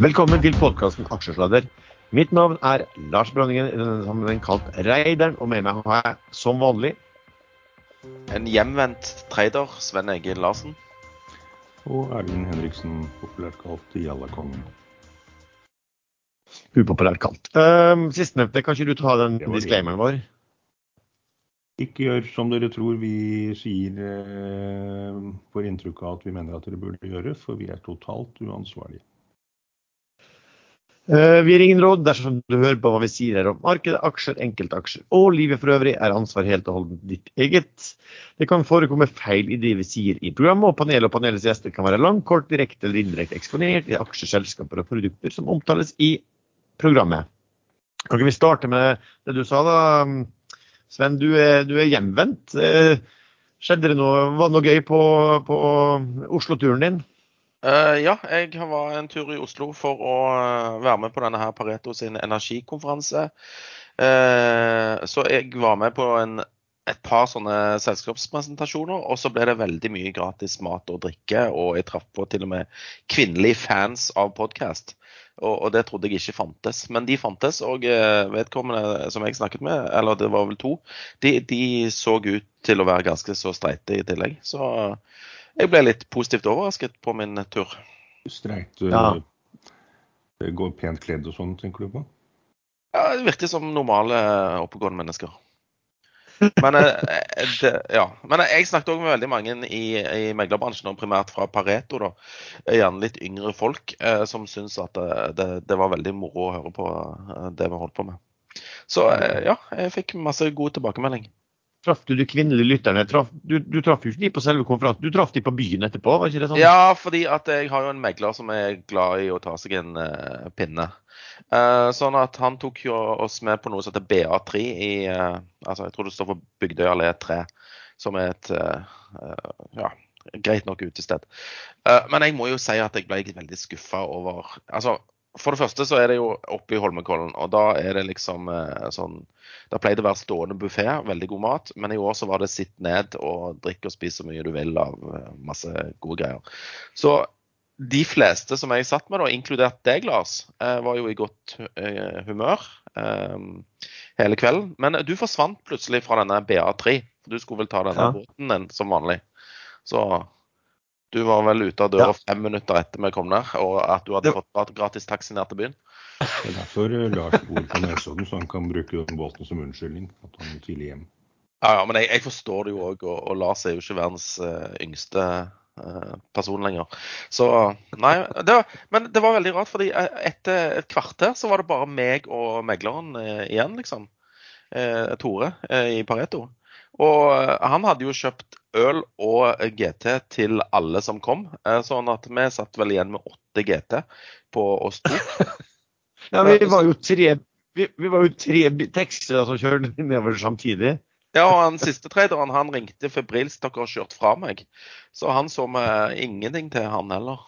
Velkommen til podkasten Aksjesladder. Mitt navn er Lars Branningen, i denne sammenheng kalt Reideren, og med meg har jeg som vanlig En hjemvendt trader, Sven Egil Larsen. Og Erlend Henriksen, populært kalt Jallakongen. upopulært kalt. Um, Sistnevnte, kan ikke du ta den disclaimeren vår? Ikke gjør som dere tror vi sier eh, får inntrykk av at vi mener at dere burde gjøre, for vi er totalt uansvarlige. Eh, vi gir ingen råd dersom du hører på hva vi sier her om markedet, aksjer, enkeltaksjer og livet for øvrig, er ansvar helt og holdent ditt eget. Det kan forekomme feil i det vi sier i programmet, og panelet og panelets gjester kan være langt, kort, direkte eller indirekte eksponert i aksjer, selskaper og produkter som omtales i programmet. Kan ikke vi starte med det du sa da? Sven, du er, du er hjemvendt. Eh, Skjedde det noe, var det noe gøy på, på Oslo-turen din? Eh, ja, jeg var en tur i Oslo for å eh, være med på denne her Pareto sin energikonferanse. Uh, så jeg var med på en, et par sånne selskapspresentasjoner, og så ble det veldig mye gratis mat og drikke, og jeg traff på til og med kvinnelige fans av podkast. Og, og det trodde jeg ikke fantes, men de fantes. Og vedkommende som jeg snakket med, eller det var vel to, de, de så ut til å være ganske så streite i tillegg. Så jeg ble litt positivt overrasket på min tur. Streit Ja. det går pent kledd og sånn, tenker du på? Ja, Det virker som normale, oppegående mennesker. Men, eh, det, ja. Men jeg snakket òg med veldig mange i, i meglerbransjen, og primært fra Pareto. da. Gjerne litt yngre folk eh, som syntes at det, det, det var veldig moro å høre på eh, det vi holdt på med. Så eh, ja, jeg fikk masse god tilbakemelding. Traff du de kvinnelige lytterne? Traf, du, du traff jo ikke de på selve konferansen, du traff de på byen etterpå? var ikke det sånn? Ja, fordi at jeg har jo en megler som er glad i å ta seg en uh, pinne. Uh, sånn at han tok jo oss med på noe som heter BA3 i uh, altså Jeg tror det står for Bygdøy allé 3, som er et ja, greit nok utested. Men jeg må jo si at jeg ble veldig skuffa over Altså, for det første så er det jo oppe i Holmenkollen, og da er det liksom eh, sånn Da pleier det å være stående buffé, veldig god mat, men i år så var det sitt ned og drikk og spis så mye du vil av eh, masse gode greier. Så de fleste som jeg satt med, da, inkludert deg, Lars, eh, var jo i godt humør eh, hele kvelden. Men du forsvant plutselig fra denne BA3. for Du skulle vel ta denne Ja. båten din som vanlig. Så du var vel ute av døra Ja. fem minutter etter vi kom der, og at du hadde Det- fått gratis taxi ned til byen. Det er derfor eh, Lars bor på Nesodden, så han kan bruke den båten som unnskyldning. At han er tidlig hjem. Ja, ja, men jeg, jeg forstår det jo òg, og, og Lars er jo ikke verdens uh, yngste eh, person lenger. Så nei, det var, Men det var veldig rart, fordi etter et kvarter så var det bare meg og megleren igjen, liksom. Eh, Tore eh, i Pareto. Og han hadde jo kjøpt øl og GT til alle som kom, eh, sånn at vi satt vel igjen med åtte GT på oss to. Ja, vi var jo tre, vi, vi var jo tre tekster som kjørte nedover samtidig. Ja, og han siste traderen han ringte febrilsk dere har kjørt fra meg. Så han så meg ingenting til, han heller.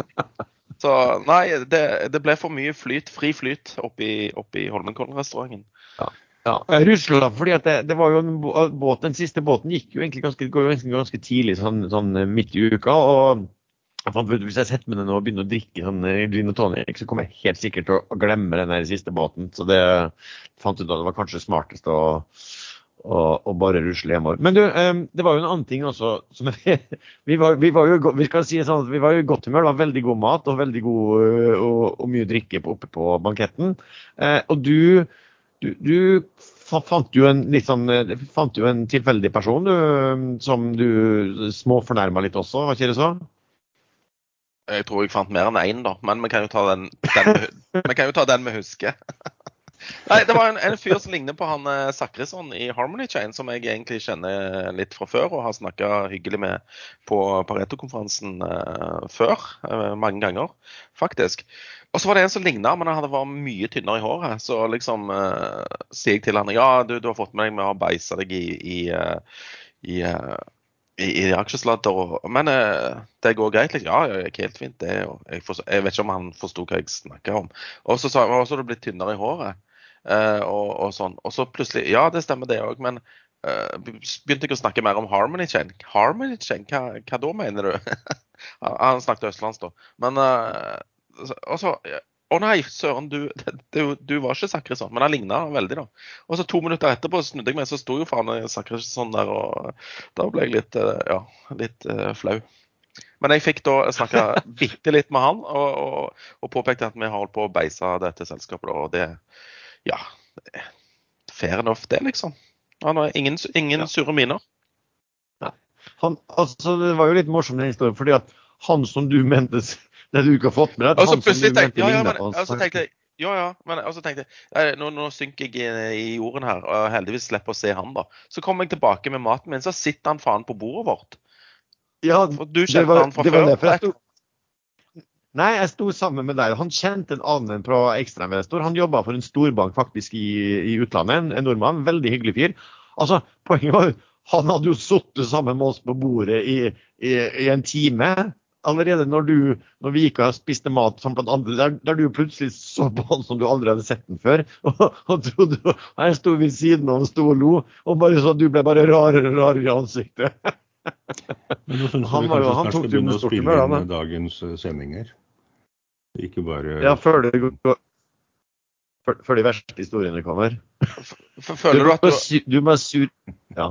Så nei, det, det ble for mye flyt, fri flyt oppi, oppi Holmenkollen-restauranten. Ja, jeg Russland, fordi det, det var jo en båt, Den siste båten gikk jo egentlig ganske, jo ganske tidlig, sånn, sånn midt i uka. og jeg fant ut, Hvis jeg setter meg ned og begynner å drikke sånn eh, gin og tonic, så kommer jeg helt sikkert til å glemme den der siste båten. Så det fant ut at det var kanskje smartest å, å, å bare rusle hjemover. Men du, eh, det var jo en annen ting også. Som vi, var, vi, var jo, vi, si sånn vi var jo i godt humør. Det var veldig god mat og veldig god eh, og, og mye drikke oppe på banketten. Eh, og du du, du fant jo en sånn eh, fant jo en tilfeldig person du, som du småfornærma litt også, var ikke det så? Jeg tror jeg fant mer enn én, da, men vi kan jo ta den, den, vi vi kan jo ta den vi husker. Nei, Det var en, en fyr som ligner på han eh, Sakrisson i Harmony Chain, som jeg egentlig kjenner litt fra før og har snakka hyggelig med på Pareto-konferansen uh, før. Uh, mange ganger, faktisk. Og så var det en som ligna, men han hadde vært mye tynnere i håret. Så liksom uh, sier jeg til han ja, du, du har fått med deg med å beise deg i, i, eh, i eh, i, i aksjesladder. Men eh, det går greit? Liksom. Ja, ja, gikk helt fint. det. Jeg, forstår, jeg vet ikke om han forsto hva jeg snakka om. Og så sa han at du blitt tynnere i håret. Eh, og, og sånn. Og så plutselig Ja, det stemmer det òg, men uh, begynte jeg å snakke mer om Harmony Chain. Harmony Chain, hva, hva da mener du? han snakket østlands, da. Men uh, og så Å nei, søren, du, du, du var ikke Sakrisson, men han ligna veldig, da. Og så to minutter etterpå snudde jeg meg, så sto jo faen Sakrisson der, og da ble jeg litt, uh, ja, litt uh, flau. Men jeg fikk da snakka bitte litt med han, og, og, og, påpekte at vi har holdt på å beise dette selskapet, og det Ja. Fair enough, det, liksom. Han har ingen, ingen ja. sure miner. Han, altså, det var jo litt morsomt den historien, fordi at han som du mente det du ikke har fått med deg han som du tenkte ja, ja, men, altså, tenkte jeg, ja, ja, men så tenkte jeg nå, nå, synker jeg i, jorden her, og heldigvis slipper å se han, da. Så kommer jeg tilbake med maten min, så sitter han faen på bordet vårt. Ja, du kjente han fra før. Jeg sto, nei, jeg sto sammen med deg. Han kjente en annen fra ekstrainvestor. Han jobba for en storbank faktisk i, i utlandet, en nordmann. Veldig hyggelig fyr. Altså, Poenget var han hadde jo sittet sammen med oss på bordet i, i, i en time. Allerede når, du, når vi gikk og spiste mat sammen blant andre, der, der, du plutselig så på han som du aldri hadde sett den før. Og, og trodde, jeg sto ved siden av og sto og lo, og bare så du ble bare rarere og rarere i ansiktet. Men nå syns jeg vi kanskje snart skal begynne å spille inn dagens eh, sendinger. Ikke bare Ja, før det går før de verste historiene kommer. Føler du at du Du må sur... Ja.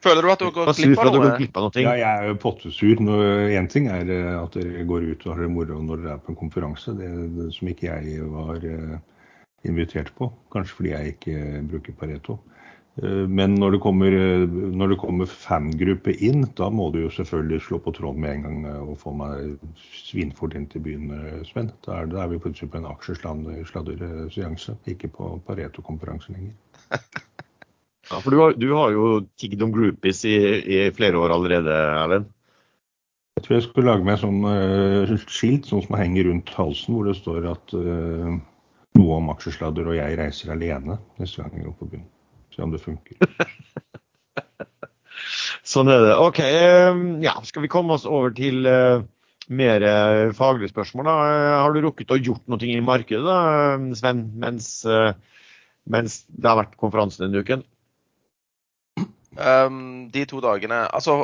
Føler du at du har gått glipp av noe? Noe? Ja, jeg er jo pottesur. Én ting er eh, at dere går ut og har det moro når dere er på en konferanse, det, det som ikke jeg var uh, invitert på. Kanskje fordi jeg ikke bruker Pareto. Uh, men når det, kommer, når det kommer fangruppe inn, da må du jo selvfølgelig slå på tråden med en gang og få meg svinfort inn til byen, Sven. Da er, da er vi plutselig på en aksjesladderseanse, ikke på Pareto-konferanse lenger. Ja, for du har, du har jo tigget om groupies i, i, flere år allerede, Erlend? Jeg tror jeg skulle lage meg sånn uh, skilt sånn som henger rundt halsen, hvor det står at uh, noe om aksjesladder og jeg reiser alene neste gang jeg går på byen. Se om det funker. sånn er det. OK. Uh, ja, skal vi komme oss over til uh, mer faglige spørsmål? da? Har du rukket å gjort noe i markedet, da, Sven, mens, mens det har vært konferanse denne uken? Um, de to dagene Altså,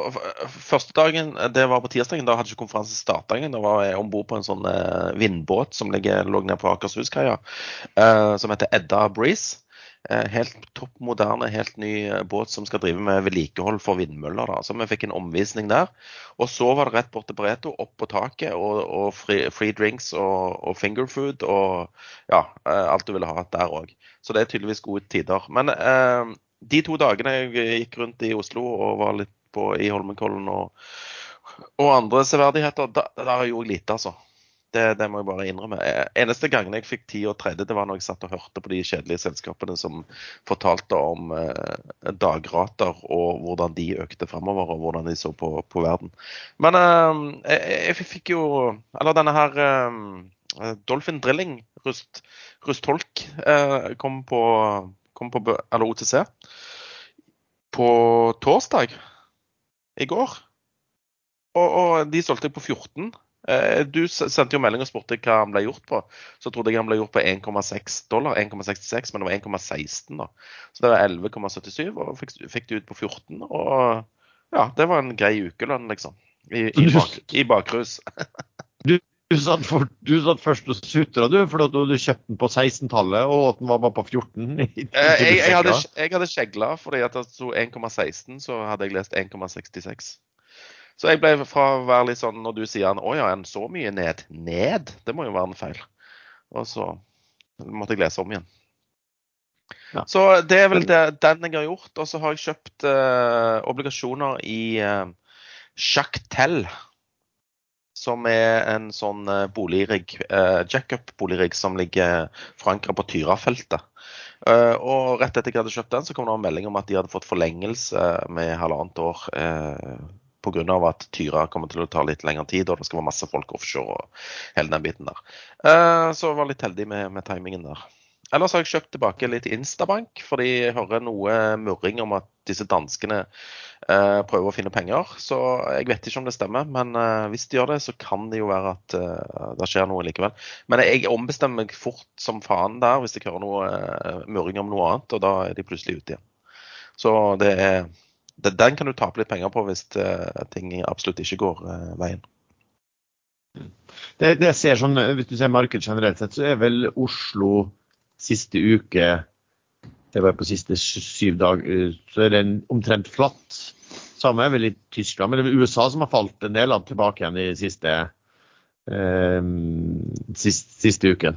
første dagen, det var på tirsdagen. Da hadde ikke konferansen starta engang. Da var jeg om bord på en sånn uh, vindbåt som ligger, lå nede på Akershus-kaia, uh, som heter Edda Breeze. Uh, helt topp moderne, helt ny båt som skal drive med vedlikehold for vindmøller. Da. Så vi fikk en omvisning der. Og så var det rett bort til Breto, opp på taket, og, og free, free, drinks og, og finger food og ja, alt du ville ha der òg. Så det er tydeligvis gode tider. Men de to dagene jeg gikk rundt i Oslo og var litt på, i Holmenkollen og, og andre severdigheter, der, der er jeg lite, altså. Det, det, må jeg bare innrømme. Eneste gangen jeg fikk tid og tredje, det var når jeg satt og hørte på de kjedelige selskapene som fortalte om eh, dagrater og hvordan de økte fremover, og hvordan de så på, på verden. Men eh, jeg, jeg, fikk jo Eller denne her eh, Dolphin Drilling, Rust, Rustholk, eh, kom på kom på eller OTC på torsdag i går. Og, og de solgte jeg på 14. Eh, du sendte jo melding og spurte hva han ble gjort på. Så trodde jeg han ble gjort på 1,6 dollar. 1,66, men det var 1,16 da. Så det var 11,77, og fikk, fikk det ut på 14. Og ja, det var en grei ukelønn, liksom. I, i, bak, i bakrus. du du satt, for, du satt, først og sutra du, for du hadde kjøpt den på 16-tallet, og at den var bare på 14? Jeg jeg, jeg, hadde, jeg hadde skjegla, fordi at det sto 1,16, så hadde jeg lest 1,66. Så jeg ble fra å være litt sånn, når du sier han, å ja, en så mye ned? Ned? Det må jo være en feil. Og så måtte jeg lese om igjen. Ja. Så det er vel det, den jeg har gjort. Og så har jeg kjøpt uh, obligasjoner i uh, Jacques som er en sånn eh, boligrigg, uh, jackup-boligrigg som ligger forankra på Tyrafeltet. Uh, og rett etter jeg hadde kjøpt den, så kom det en melding om at de hadde fått forlengelse med halvannet år. Uh, Pga. at Tyra kommer til å ta litt lengre tid, og det skal være masse folk offshore og hele den biten der. Uh, så jeg var litt heldig med, med timingen der. Ellers har jeg kjøpt tilbake litt Instabank, fordi jeg hører noe murring om at disse danskene eh, prøver å finne penger. Så jeg vet ikke om det stemmer, men eh, hvis de gjør det, så kan det jo være at eh, det skjer noe likevel. Men jeg ombestemmer meg fort som faen der hvis jeg hører noe eh, murring om noe annet, og da er de plutselig ute igjen. Så det er, den kan du tape litt penger på hvis eh, ting absolutt ikke går eh, veien. Det, det jeg ser sånn, Hvis du ser markedet generelt sett, så er vel Oslo siste uke Det var på siste syv dager, så er det omtrent flatt. Samme er vel i Tyskland, men det er USA som har falt en del av tilbake igjen i siste, eh, siste, siste uken.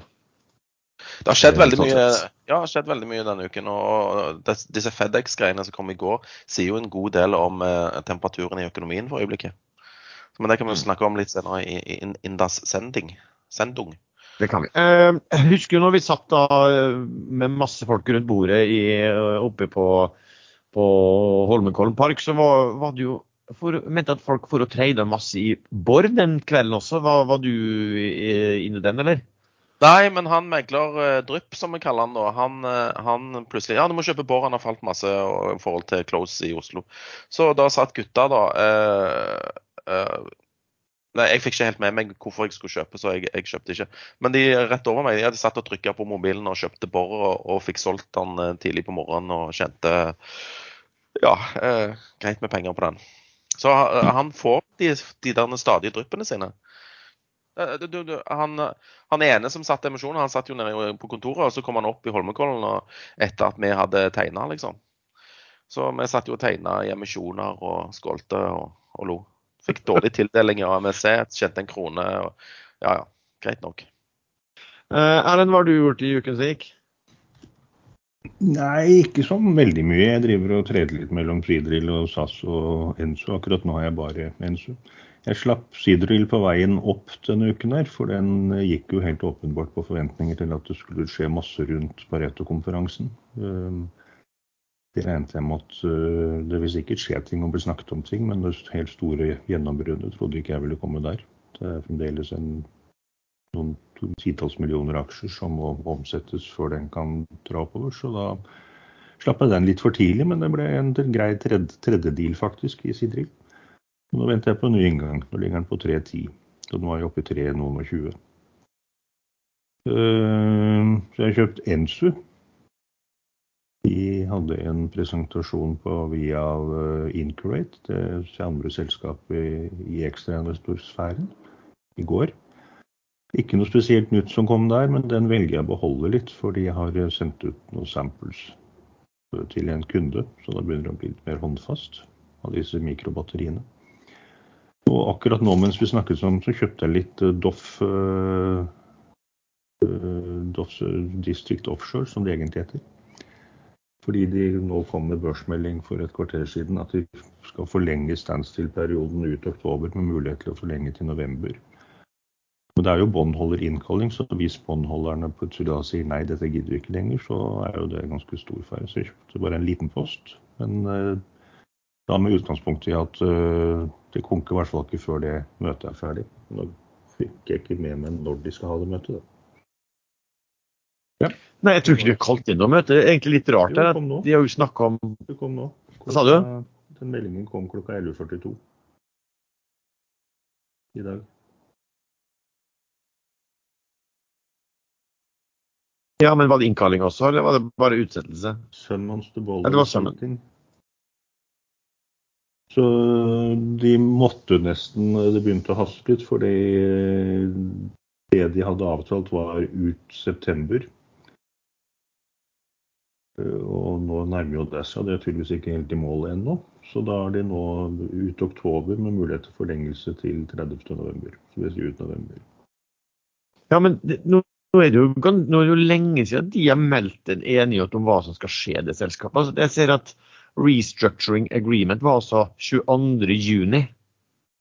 Det har skjedd veldig mye ja, det har skjedd veldig mye denne uken. og Disse FedEx-greiene som kom i går, sier jo en god del om eh, temperaturen i økonomien for øyeblikket. Men det kan vi jo snakke om litt senere i, i Indas sending. Sendung. Det kan vi. Eh, husker du når vi satt da eh, med masse folk rundt bordet i, oppe på, på Holmenkollen park, så var, var det jo for, mente at folk for å trade masse i Bård den kvelden også. Var, var du inne i den, eller? Nei, men han megler uh, Drypp, som vi kaller han da, han, uh, han, plutselig Ja, du må kjøpe Bård, han har falt masse i forhold til Close i Oslo. Så da satt gutta, da uh, Nei, jeg fikk ikke helt med meg hvorfor jeg skulle kjøpe, så jeg, jeg kjøpte ikke. Men de rett over meg de hadde satt og trykka på mobilen og kjøpte bår og, og, fikk solgt den tidlig på morgenen og kjente ja, greit med penger på den. Så han får de, de der stadige dryppene sine. Eh, du, du, han, han, ene som satt emisjonen, han satt jo nede på kontoret, og så kom han opp i Holmenkollen etter at vi hadde tegna, liksom. Så vi satt jo og tegna i emisjoner og skålte og, og, lo. Fikk dårlig tildeling av MSC, kjente en krone. Og, ja ja, greit nok. Uh, Erlend, hva har du gjort i uken som gikk? Nei, ikke sånn veldig mye. Jeg driver og treder litt mellom Fridrill og SAS og Enso. Akkurat nå har jeg bare Enso. Jeg slapp Sidrill på veien opp denne uken her, for den gikk jo helt åpenbart på forventninger til at det skulle skje masse rundt Pareto-konferansen. Ehm, det regnet jeg med at eh, det vil sikkert skje ting og bli snakket om ting, men det helt store gjennombruddet trodde ikke jeg ville komme der. Det er fremdeles en, noen titalls millioner aksjer som må omsettes før den kan dra oppover. Så da slapp jeg den litt for tidlig, men det ble en grei tredje, tredje deal faktisk i Sidrill. Nå venter jeg på en ny inngang. Nå ligger den på 3,10. Så den var jo oppe i 3,20. Uh, så jeg har kjøpt Ensu. De hadde en presentasjon på via uh, Incurate, det andre selskapet i ekstrainvestorsfæren, i går. Ikke noe spesielt nytt som kom der, men den velger jeg å beholde litt, for de har sendt ut noen samples til en kunde, så da begynner det å bli litt mer håndfast av disse mikrobatteriene. Og akkurat nå mens vi snakket om, så kjøpte jeg litt eh, Doff, uh, Doff District Offshore, som det egentlig heter. Fordi de nå kom med børsmelding for et kvarter siden at de skal forlenge standstill-perioden ut oktober med mulighet til å forlenge til november. Men det er jo båndholderinnkalling, så hvis båndholderne plutselig da sier nei, dette gidder vi ikke lenger, så er jo det ganske stor fare. Så jeg kjøpte bare en liten post. Men da med utgangspunkt i at uh, det konker i hvert fall ikke før det møtet er ferdig. Nå fikk jeg ikke med meg når de skal ha det møtet, da. Ja. Nei, jeg tror ikke de har kalt inn noe møte. Det er egentlig litt rart. Jo, det de har jo snakka om Det kom nå. Hva sa du? Den meldingen kom klokka 11.42 i dag. Ja, men var det innkalling også, eller var det bare utsettelse? Sønnen hans til Bolle. Ja, det var summon. Så de måtte nesten Det begynte å haste litt, fordi det de hadde avtalt, var ut september. Og nå nærmer jo det seg. Det er tydeligvis ikke helt i mål ennå. Så da er de nå ut oktober med mulighet til forlengelse til 30.11. Så vi sier ut november. Ja, men det, nå, er det jo, nå er det jo lenge siden de har meldt en enighet om hva som skal skje i det selskapet. Altså, jeg ser at restructuring agreement var altså 22.6.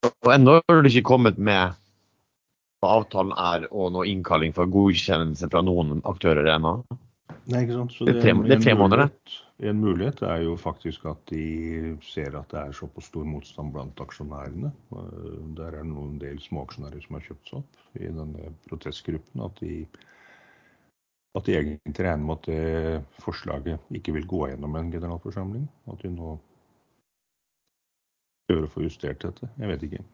Og ennå har det ikke kommet med hva avtalen er og noe innkalling for godkjennelse fra noen aktører ennå. Nei, ikke sant. Så det, er det er tre måneder. En mulighet er jo faktisk at de ser at det er såpass stor motstand blant aksjonærene. Der er det noen del småaksjonærer som har kjøpt seg opp i denne protestgruppen. At de at de egentlig regner med at det forslaget ikke vil gå gjennom en generalforsamling. At de nå prøver å få justert dette. Jeg vet ikke.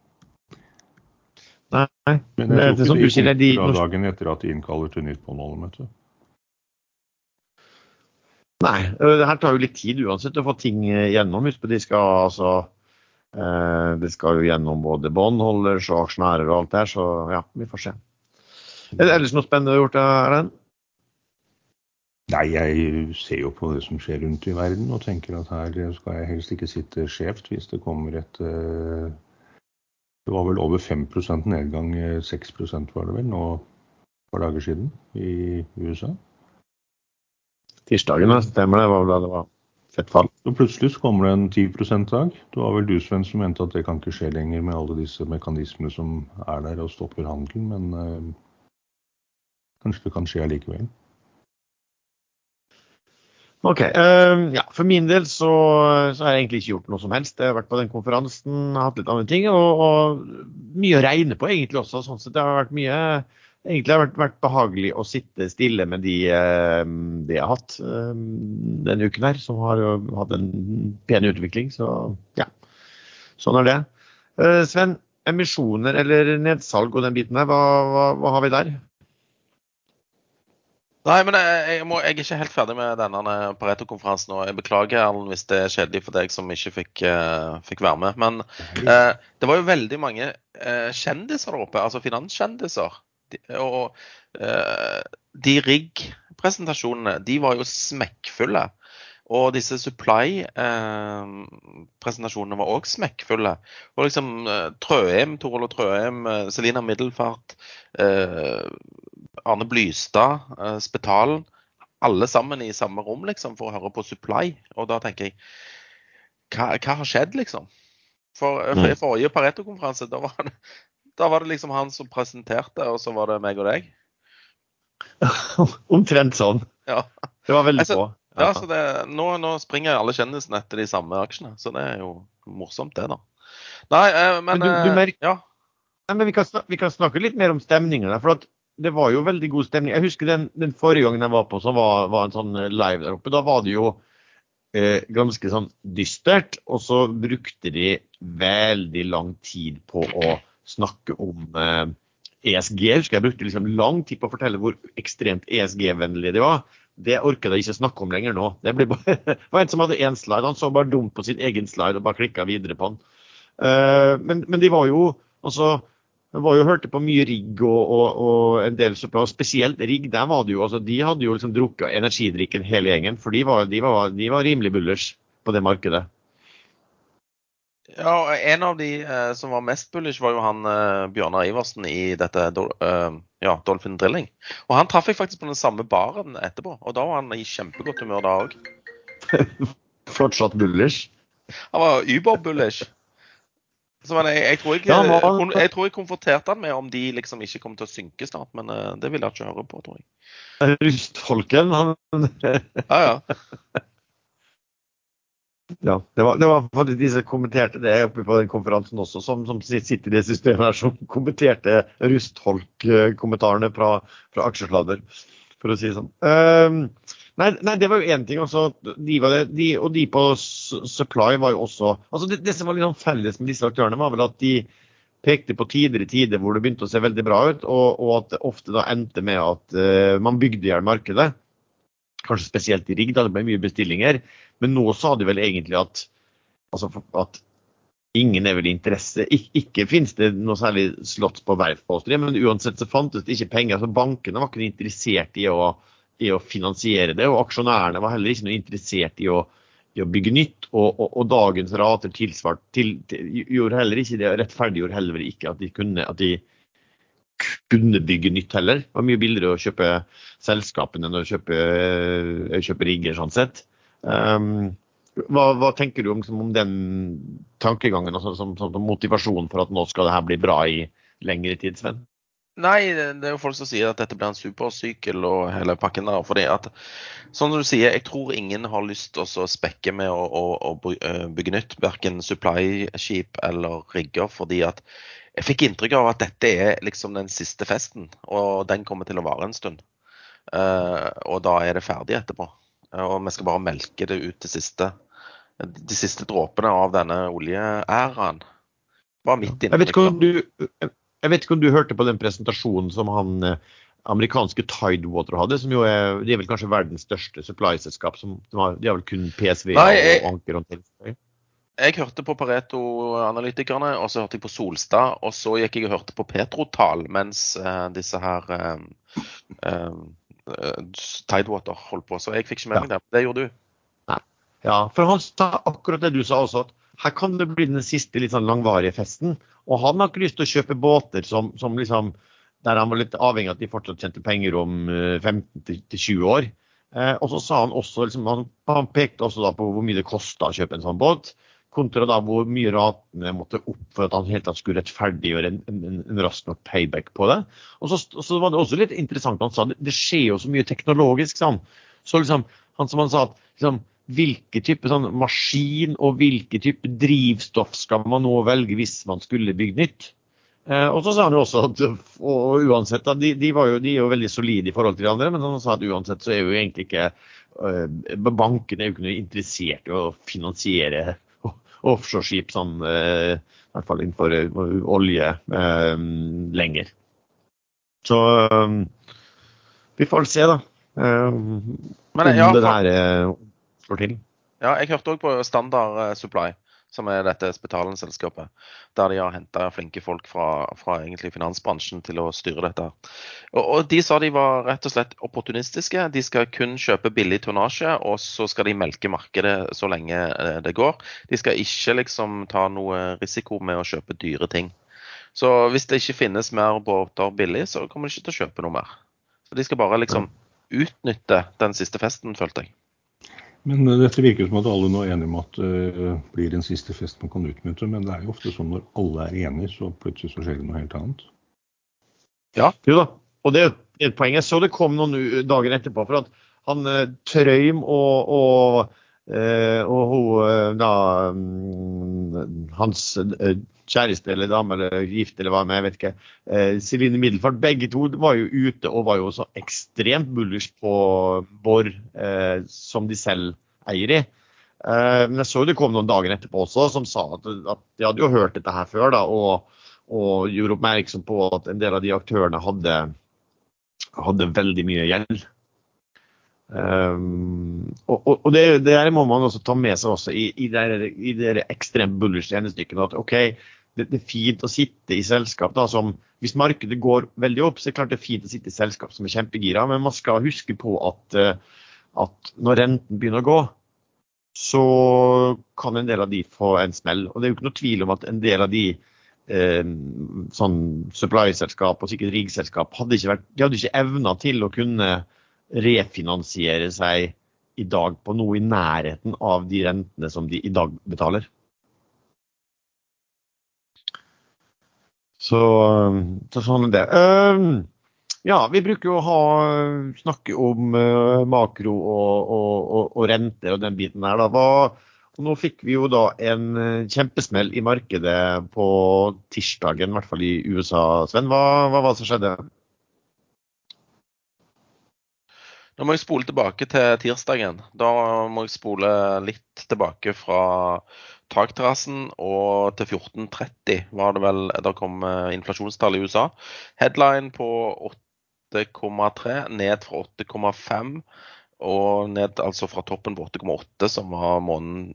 Nei, Men jeg tror ikke de kommer de... dagen etter at de innkaller til nytt påmålemøte. Nei, det her tar jo litt tid uansett å få ting gjennom. Husk på de skal altså Eh, det skal jo gjennom både båndholders og aksjonærer og alt der, så ja, vi får se. Er det ellers noe spennende du har gjort, Erlend? Nei, jeg ser jo på det som skjer rundt i verden og tenker at her skal jeg helst ikke sitte skjevt hvis det kommer et eh, Det var vel over 5% nedgang, 6% var det vel nå et par dager siden i USA. Tirsdagen, stemmer det. var vel da det var fett fall. Og plutselig så kommer det en 10 %-dag. Det var vel du, Sven, som mente at det kan ikke skje lenger med alle disse mekanismene som er der og stopper handelen, men øh, kanskje det kan skje allikevel. Ok. Uh, ja, for min del så, så, har jeg egentlig ikke gjort noe som helst. Jeg har vært på den konferansen, hatt litt andre ting. Og, og mye å regne på egentlig også. sånn sett Det har vært mye Egentlig har vært, vært behagelig å sitte stille med de, uh, de jeg har hatt uh, denne uken her, som har jo hatt en pen utvikling. Så ja, sånn er det. Uh, Sven, emisjoner eller nedsalg og den biten der, hva, hva, hva har vi der? Nei, men jeg, jeg, må, jeg, er ikke helt ferdig med denne Pareto-konferansen og Jeg beklager Erlend, hvis det er kjedelig for deg som ikke fikk, uh, fikk være med. Men uh, det var jo veldig mange uh, kjendiser der oppe, altså finanskjendiser. De, og de rigg-presentasjonene, de var jo smekkfulle. Og disse supply-presentasjonene var òg smekkfulle. Og liksom Trøim, Torolv Trøim, Selina Middelfart Arne Blystad, uh, Spetalen. Alle sammen i samme rom liksom, for å høre på Supply. Og da tenker jeg Hva, hva har skjedd, liksom? For, eh, for I forrige Pareto-konferanse da, da, var det liksom han som presenterte, og så var det meg og deg. Omtrent sånn. Ja. Det var veldig få. Ja, så det, nå, nå, springer alle kjendisene etter de samme aksjene. Så det er jo morsomt, det, da. Nei, eh, men, men, du, du merker, ja. Nei, men vi, kan snakke, vi kan snakke litt mer om stemningen. For at det var jo veldig god stemning. Jeg husker den, den forrige gangen jeg var på, som var, var, en sånn live der oppe. Da var det jo eh, ganske sånn dystert. Og så brukte de veldig lang tid på å snakke om eh, ESG. Jeg husker jeg brukte liksom lang tid på å fortelle hvor ekstremt ESG-vennlige de var. Det orker jeg ikke snakke om lenger nå. Det, bare, det var en som hadde én slide. Han så bare dumt på sin egen slide og bare klikka videre på den. Eh, men, men de var jo altså jeg var jo hørte på mye rigg og, og, og en del supplement, spesielt rigg. Der var det jo, altså, de hadde jo liksom drukket energidrikken hele gjengen, for de var, de var, de var rimelig bullers på det markedet. Ja, En av de eh, som var mest bullish, var jo han eh, Bjørnar Iversen i dette eh, ja, Dolphin Drilling. Og han traff jeg faktisk på den samme baren etterpå, og da var han i kjempegodt humør da òg. Fortsatt bullish? Han var über-bullish. Så, jeg, jeg, tror jeg, jeg, tror jeg konfronterte han med om de liksom ikke kommer til å synke snart, men uh, det vil jeg ikke høre på, tror jeg. Rustfolken, han Ja, ja. Ja, det var, det var de som kommenterte det oppe på den konferansen også, som, som sitter i det systemet her, som kommenterte Rustholk-kommentarene fra, fra aksjesladder, for å si det sånn. Um, Nei, nei, det var jo én ting. Også, de det, de, og de på Supply var jo også altså det, det, som var litt sånn felles med disse aktørene, var vel at de pekte på tidligere tider hvor det begynte å se veldig bra ut, og, og at det ofte da endte med at uh, man bygde i hjel markedet. Kanskje spesielt i rigg, da det ble mye bestillinger. Men nå sa de vel egentlig at, altså, at ingen er vel interesse. Ik ikke finnes det noe særlig slått på verftpåstående, men uansett så fantes det ikke penger. så Bankene var ikke interessert i å i å finansiere det, og aksjonærene var heller ikke noe interessert i å, i å bygge nytt. Og, og, og, dagens rater til, til, gjorde heller ikke det, rettferdiggjorde heller ikke at de kunne, at de kunne bygge nytt heller. Det var mye billigere å kjøpe selskapene enn å kjøpe, eh, kjøpe rigger, sånn sett. Um, hva, hva, tenker du om, om den tankegangen, altså, som, som, for at nå skal det her bli bra i lengre tid, Sven? Nei, det er jo folk som sier at dette blir en supersykkel og hele pakken der. fordi at, sånn Som du sier, jeg tror ingen har lyst til å spekke med å, å, å bygge nytt. Verken supply-skip eller rigger. fordi at jeg fikk inntrykk av at dette er liksom den siste festen, og den kommer til å vare en stund. Uh, og da er det ferdig etterpå. Og vi skal bare melke det ut til siste, de siste dråpene av denne oljeæraen. Bare mitt inntrykk. Jeg vet ikke om du hørte på den presentasjonen som han eh, amerikanske Tidewater hadde, som jo er, de er vel kanskje verdens største supply-selskap. De, har vel kun PSV Nei, jeg, og anker og Jeg hørte på Pareto-analytikerne, og så hørte jeg på Solstad. Og så gikk jeg og hørte på Petrotal mens uh, disse her uh, uh, Tidewater holdt på. Så jeg fikk ikke med meg det. Det gjorde du. Nei. Ja, for han sa akkurat det du sa også, at her kan det bli den siste litt sånn langvarige festen. Og han har ikke lyst til å kjøpe båter som, som liksom, der han var litt avhengig av at de fortsatt tjente penger om 15-20 år. Eh, og så sa han også, liksom, han, han, pekte også da på hvor mye det kosta å kjøpe en sånn båt kontra da hvor mye ratene måtte opp for at han helt tatt skulle rettferdiggjøre en, en, en rask nok payback på det. Og så, så, var det også litt interessant han sa det, det skjer jo så mye teknologisk. Sånn. Så liksom, han som han sa at liksom, hvilke type sånn, maskin og hvilke type drivstoff skal man nå velge hvis man skulle bygge nytt? Eh, og så sa han jo også at og uansett, de, de, jo, de, er jo veldig solide i forhold til de andre, men han sa at uansett så er jo egentlig ikke eh, Bankene er jo ikke noe interessert i å finansiere offshoreskip, sånn, eh, i hvert fall innenfor eh, olje, eh, lenger. Så vi får se, da. Men, om ja, det her slår til. Ja, jeg hørte òg på Standard Supply som er dette Spetalen-selskapet. Der de har henta flinke folk fra, fra finansbransjen til å styre dette. Og, og, De sa de var rett og slett opportunistiske. De skal kun kjøpe billig tonnasje, og så skal de melke markedet så lenge eh, det går. De skal ikke liksom ta noe risiko med å kjøpe dyre ting. Så hvis det ikke finnes mer båter billig, så kommer de ikke til å kjøpe noe mer. Så De skal bare liksom utnytte den siste festen, følte jeg. Men eh, dette virker som at alle nå er enige om at det uh, blir en siste fest man kan utnytte. Men det er jo ofte sånn når alle er enige, så plutselig så skjer det noe helt annet. Ja, jo da. Og det er et poeng. Jeg så det kom noen dager etterpå. For at han uh, Trøym og, og, og hun da um, Hans kjæreste eller dame eller gift eller hva med, jeg vet ikke. Celine Middelfart. Begge to var jo ute og var jo så ekstremt bullish på Borr, som de selv eier i. Eh, men jeg så det kom noen dager etterpå også som sa at, at de hadde jo hørt dette her før. da, og, og gjorde oppmerksom på at en del av de aktørene hadde, hadde veldig mye gjeld. Um, og, og, det, det må man også ta med seg også i, i det, i det ekstremt bullish regnestykkene. At OK, det, det, er fint å sitte i selskap da, som Hvis markedet går veldig opp, så er det klart det er fint å sitte i selskap som er kjempegira, men man skal huske på at uh, at når renten begynner å gå, så kan en del av de få en smell. Og det er jo ikke noe tvil om at en del av de eh, sånn supply-selskap og sikkert riggselskap hadde ikke vært, de hadde ikke evna til å kunne refinansiere seg i dag på noe i nærheten av de rentene som de i dag betaler. Så, så sånn er det. Uh, ja, vi bruker jo å ha, snakke om uh, makro og, og, og, og, renter og den biten der. Da. Hva, nå fikk vi jo da en uh, kjempesmell i markedet på tirsdagen, i hvert fall i USA. Sven, hva var det som skjedde? Nå må jeg spole tilbake til tirsdagen. Da må jeg spole litt tilbake fra takterrassen og til 14.30 var det vel da kom inflasjonstallet inflasjonstall i USA. Headline på 8,3, ned fra 8,5 og ned altså fra toppen på 8,8, som var måneden,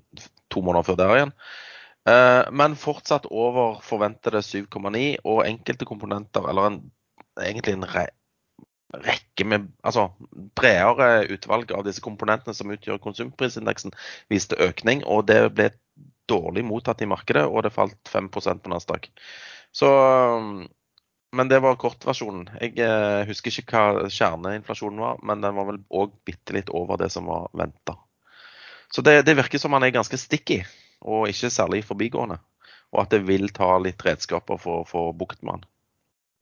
to måneder før der igjen. Eh, men fortsatt over forventede 7,9, og enkelte komponenter, eller en, egentlig en rekke med altså bredere utvalg av disse komponentene som utgjør konsumprisindeksen, viste økning. Og det ble dårlig mottatt i markedet, og det falt 5% på Nasdaq. Så men det var kortversjonen. Jeg eh, husker ikke hva kjerneinflasjonen var, men den var vel òg bitte litt over det som var venta. Så det, det, virker som han er ganske sticky, og ikke særlig forbigående. Og at det vil ta litt redskaper for å få bukt med han.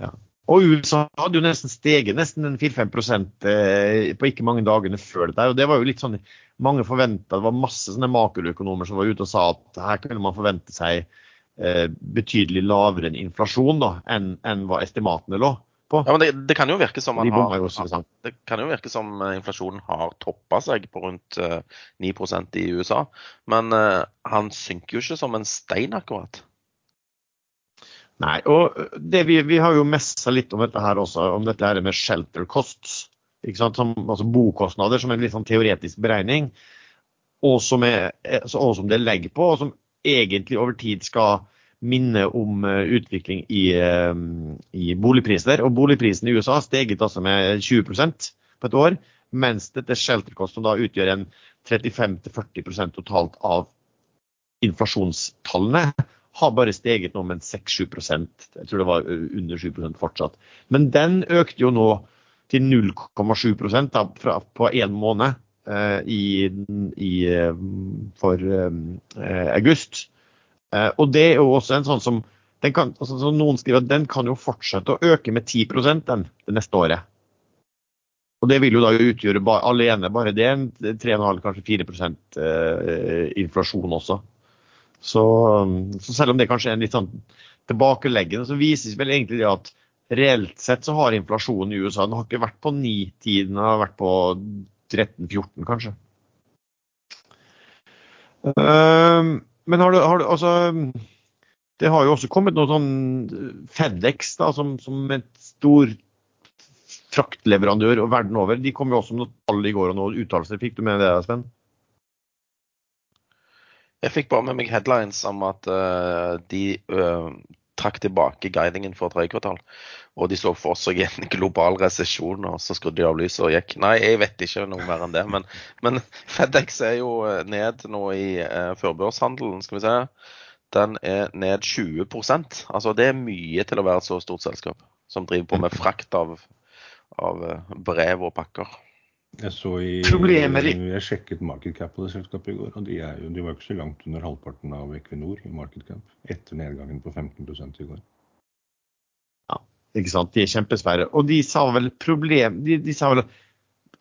Ja. Og USA hadde jo nesten steget nesten 4-5 eh, på ikke mange dagene før dette. og det var jo litt sånn, Mange forventa, det var masse sånne makroøkonomer som var ute og sa at her kunne man forvente seg Eh, betydelig lavere inflasjon da, enn, enn hva estimatene lå på. Ja, men det, det, kan jo virke som De har, det kan jo virke som eh, inflasjonen har toppa seg på rundt uh, eh, 9% i USA. Men han synker jo ikke som en stein, akkurat. Nei, og vi, vi, har jo messa litt om dette her også, om dette her med shelter costs. Som, altså bokostnader som en litt sånn teoretisk beregning, og som, er, og som det legger på, og som egentlig over tid skal minne om eh, utvikling i, eh, i boligpriser. Og boligprisen i USA har steget altså med 20 på et år, mens dette shelterkost, som da utgjør en 35-40% totalt av inflasjonstallene, har bare steget nå med 6-7 Jeg tror det var eh, under 7% fortsatt. Men den økte jo nå til 0,7% på én måned eh, i, i, for eh, august. Eh, og det er jo også en sånn som kan, altså, så Noen skriver at den kan jo fortsette å øke med 10% den, det neste året. Og det vil jo da utgjøre bare, alene bare det 3,5-4 eh, inflasjon også. Så, så, selv om det kanskje er en litt sånn tilbakeleggende, så vises vel egentlig det at reelt sett så har inflasjonen i USA den har ikke vært på 9-10, den har vært på 13-14 kanskje. Uh, men har du, har du, altså Det har jo også kommet noe sånn Fedex da, som, som et stor fraktleverandør og verden over. De kom jo også med noe tall i går og noen uttalelser. Fikk du med det, Sven? Jeg fikk bare med meg headlines om at uh, de uh, trakk tilbake guidingen for tredje kvartal. Og de så for seg en global resesjon, og så skrudde de av lyset og gikk. Nei, jeg vet ikke noe mer enn det. Men, men Fedex er jo eh, ned nå i uh, førbørshandelen, skal vi se. Den er ned 20% Altså det er mye til å være et så stort selskap som driver på med frakt av, av brev og pakker. Jeg så i, jeg sjekket market cap på det selskapet i går, og de, jo, de var ikke så langt under halvparten av Equinor i market cap etter nedgangen på 15 i går. Ja, ikke sant. De er kjempesvære. Og de sa vel problem, de, de sa vel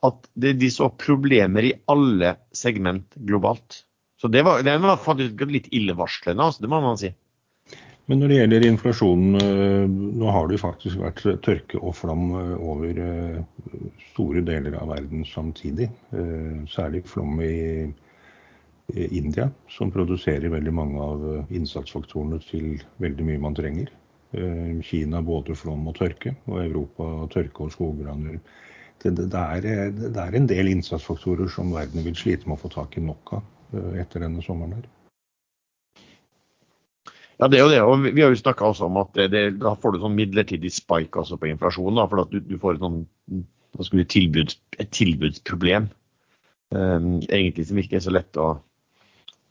at de, de, så problemer i alle segment globalt. Så det var, det var faktisk litt illevarslende, altså, det må man si. Men når det gjelder inflasjonen, eh, nå har det jo faktisk vært tørke og flom eh, over eh, store deler av verden samtidig. Særlig flom i India, som produserer veldig mange av innsatsfaktorene til veldig mye man trenger. Kina både flom og tørke, og Europa tørke og skogbranner. Det, det, det, er, en del innsatsfaktorer som verden vil slite med å få tak i nok av etter denne sommeren her. Ja, det er jo det. Og vi har jo snakka også om at det, det, da får du sånn midlertidig spike også på inflasjonen. Da, for at du, du får et, sånn, tilbud, et tilbudsproblem. Um, egentlig som ikke er så lett å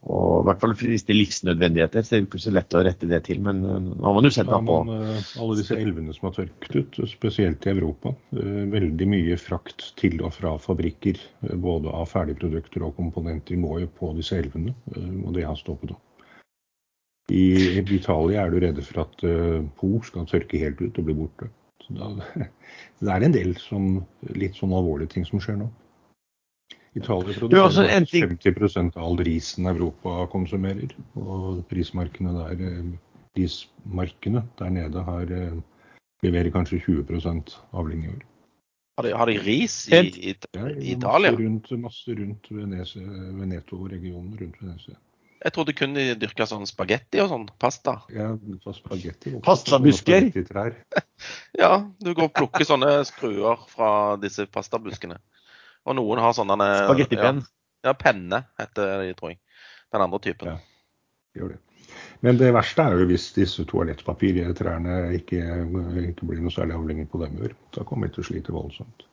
og i hvert fall hvis det er livsnødvendigheter, så er det ikke så lett å rette det til. Men nå har man jo sett ja, på uh, Alle disse elvene som har tørket ut, spesielt i Europa. Uh, veldig mye frakt til og fra fabrikker, både av ferdigprodukter og komponenter, må jo på disse elvene. Og det har stoppet opp. I Italia er du redd for at uh, Po skal tørke helt ut og bli borte. Da, det er en del som, litt sånn alvorlige ting som skjer nå. Italia produserer ting... 50% av all risen Europa konsumerer. Og prismarkene der, eh, prismarkene der nede har, eh, leverer kanskje 20 avling i år. Har de, har de ris i, i, i Italia? Masse rundt, masse rundt Veneto-regionen rundt Venezia. Jeg trodde kun de dyrka sånn spagetti og sånn. Pasta. Ja, spagetti. Pastabusker? ja, du går og plukker sånne skruer fra disse pastabuskene. Og noen har sånne Spagettipenn? Ja, ja, penne heter de, tror jeg. Den andre typen. Ja, gjør det. Men det verste er jo hvis disse toalettpapirtrærne ikke, ikke blir noe særlig avlinger på dem. Da kommer vi til å slite voldsomt.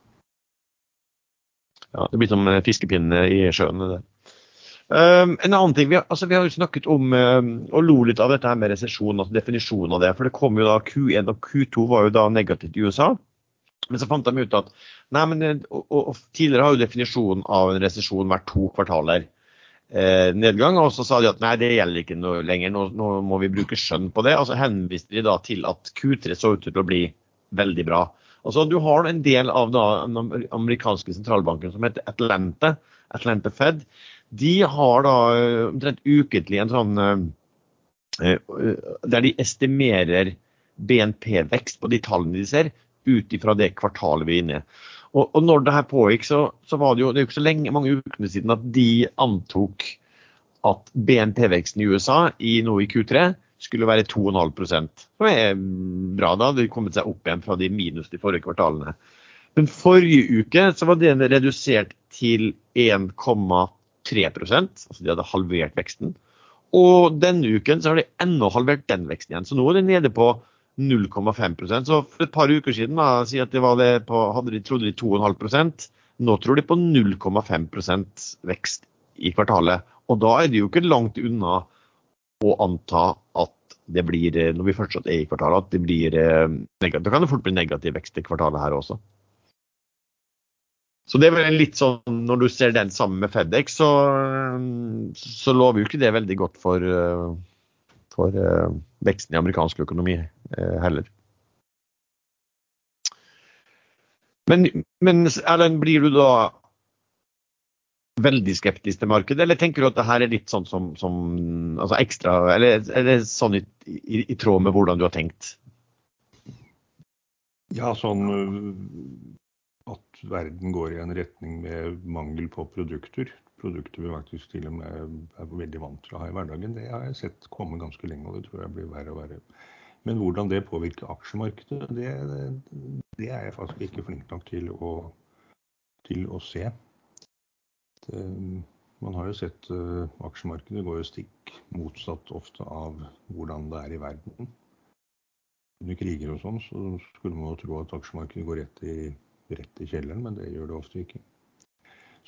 Ja, Det blir som fiskepinne i sjøen. det der. Um, en annen ting, Vi har, altså, vi har jo snakket om um, og lo litt av dette her med resesjon, altså definisjonen av det. for det kom jo da Q1 og Q2 var jo da negativt i USA. Men så fant de ut at nei, men, eh, og, og, tidligere har jo definisjonen av en resesjon vært to kvartaler eh, nedgang. Og så sa de at nei, det gjelder ikke noe lenger, nå, nå, må vi bruke skjønn på det. Og så henviste de da til at Q3 så ut til å bli veldig bra. Altså, Du har en del av da, den amerikanske sentralbanken som heter Atlanta, Atlanta Fed de har da eh, omtrent ukentlig en sånn eh, eh, Der de estimerer BNP-vekst på de tallene de ser, ut ifra det kvartalet vi er inne i. Og, og når det her pågikk, så, så, var det jo det er jo ikke så lenge, mange ukene siden at de antok at BNP-veksten i USA i nå i Q3 skulle være 2,5% Som er bra, da. Det har kommet seg opp igjen fra de minus de forrige kvartalene. Men forrige uke så var den redusert til 1,2 3% altså de hadde halvert veksten. Og denne uken så har de ennå halvert den veksten igjen. Så nå er de nede på 0,5% Så for et par uker siden da, si at det var det på, hadde de trodde de 2,5% Nå tror de på 0,5% vekst i kvartalet. Og da er det jo ikke langt unna å anta at det blir, når vi fortsatt er i kvartalet, at det blir negativt. Da kan det fort bli negativ vekst i kvartalet her også. Så det er vel litt sånn, Når du ser den sammen med Fedex, så, så lover jo ikke det veldig godt for, for uh, veksten i amerikansk økonomi uh, heller. Men, men Erlend, blir du da veldig skeptisk til markedet, eller tenker du at det her er litt sånn som, som altså ekstra, eller er det sånn i, i, i tråd med hvordan du har tenkt? Ja, sånn at verden går i en retning med mangel på produkter. Produkter vi faktisk til og med er veldig vant til å ha i hverdagen. Det har jeg sett komme ganske lenge, og det tror jeg blir verre og verre. Men hvordan det påvirker aksjemarkedet, det, det er jeg faktisk ikke flink nok til å, til å se. Det, man har jo sett uh, aksjemarkedet går jo stikk motsatt ofte av hvordan det er i verden. Under kriger og sånn så skulle man jo tro at aksjemarkedet går rett i rett i kjelleren, men det gjør det ofte ikke.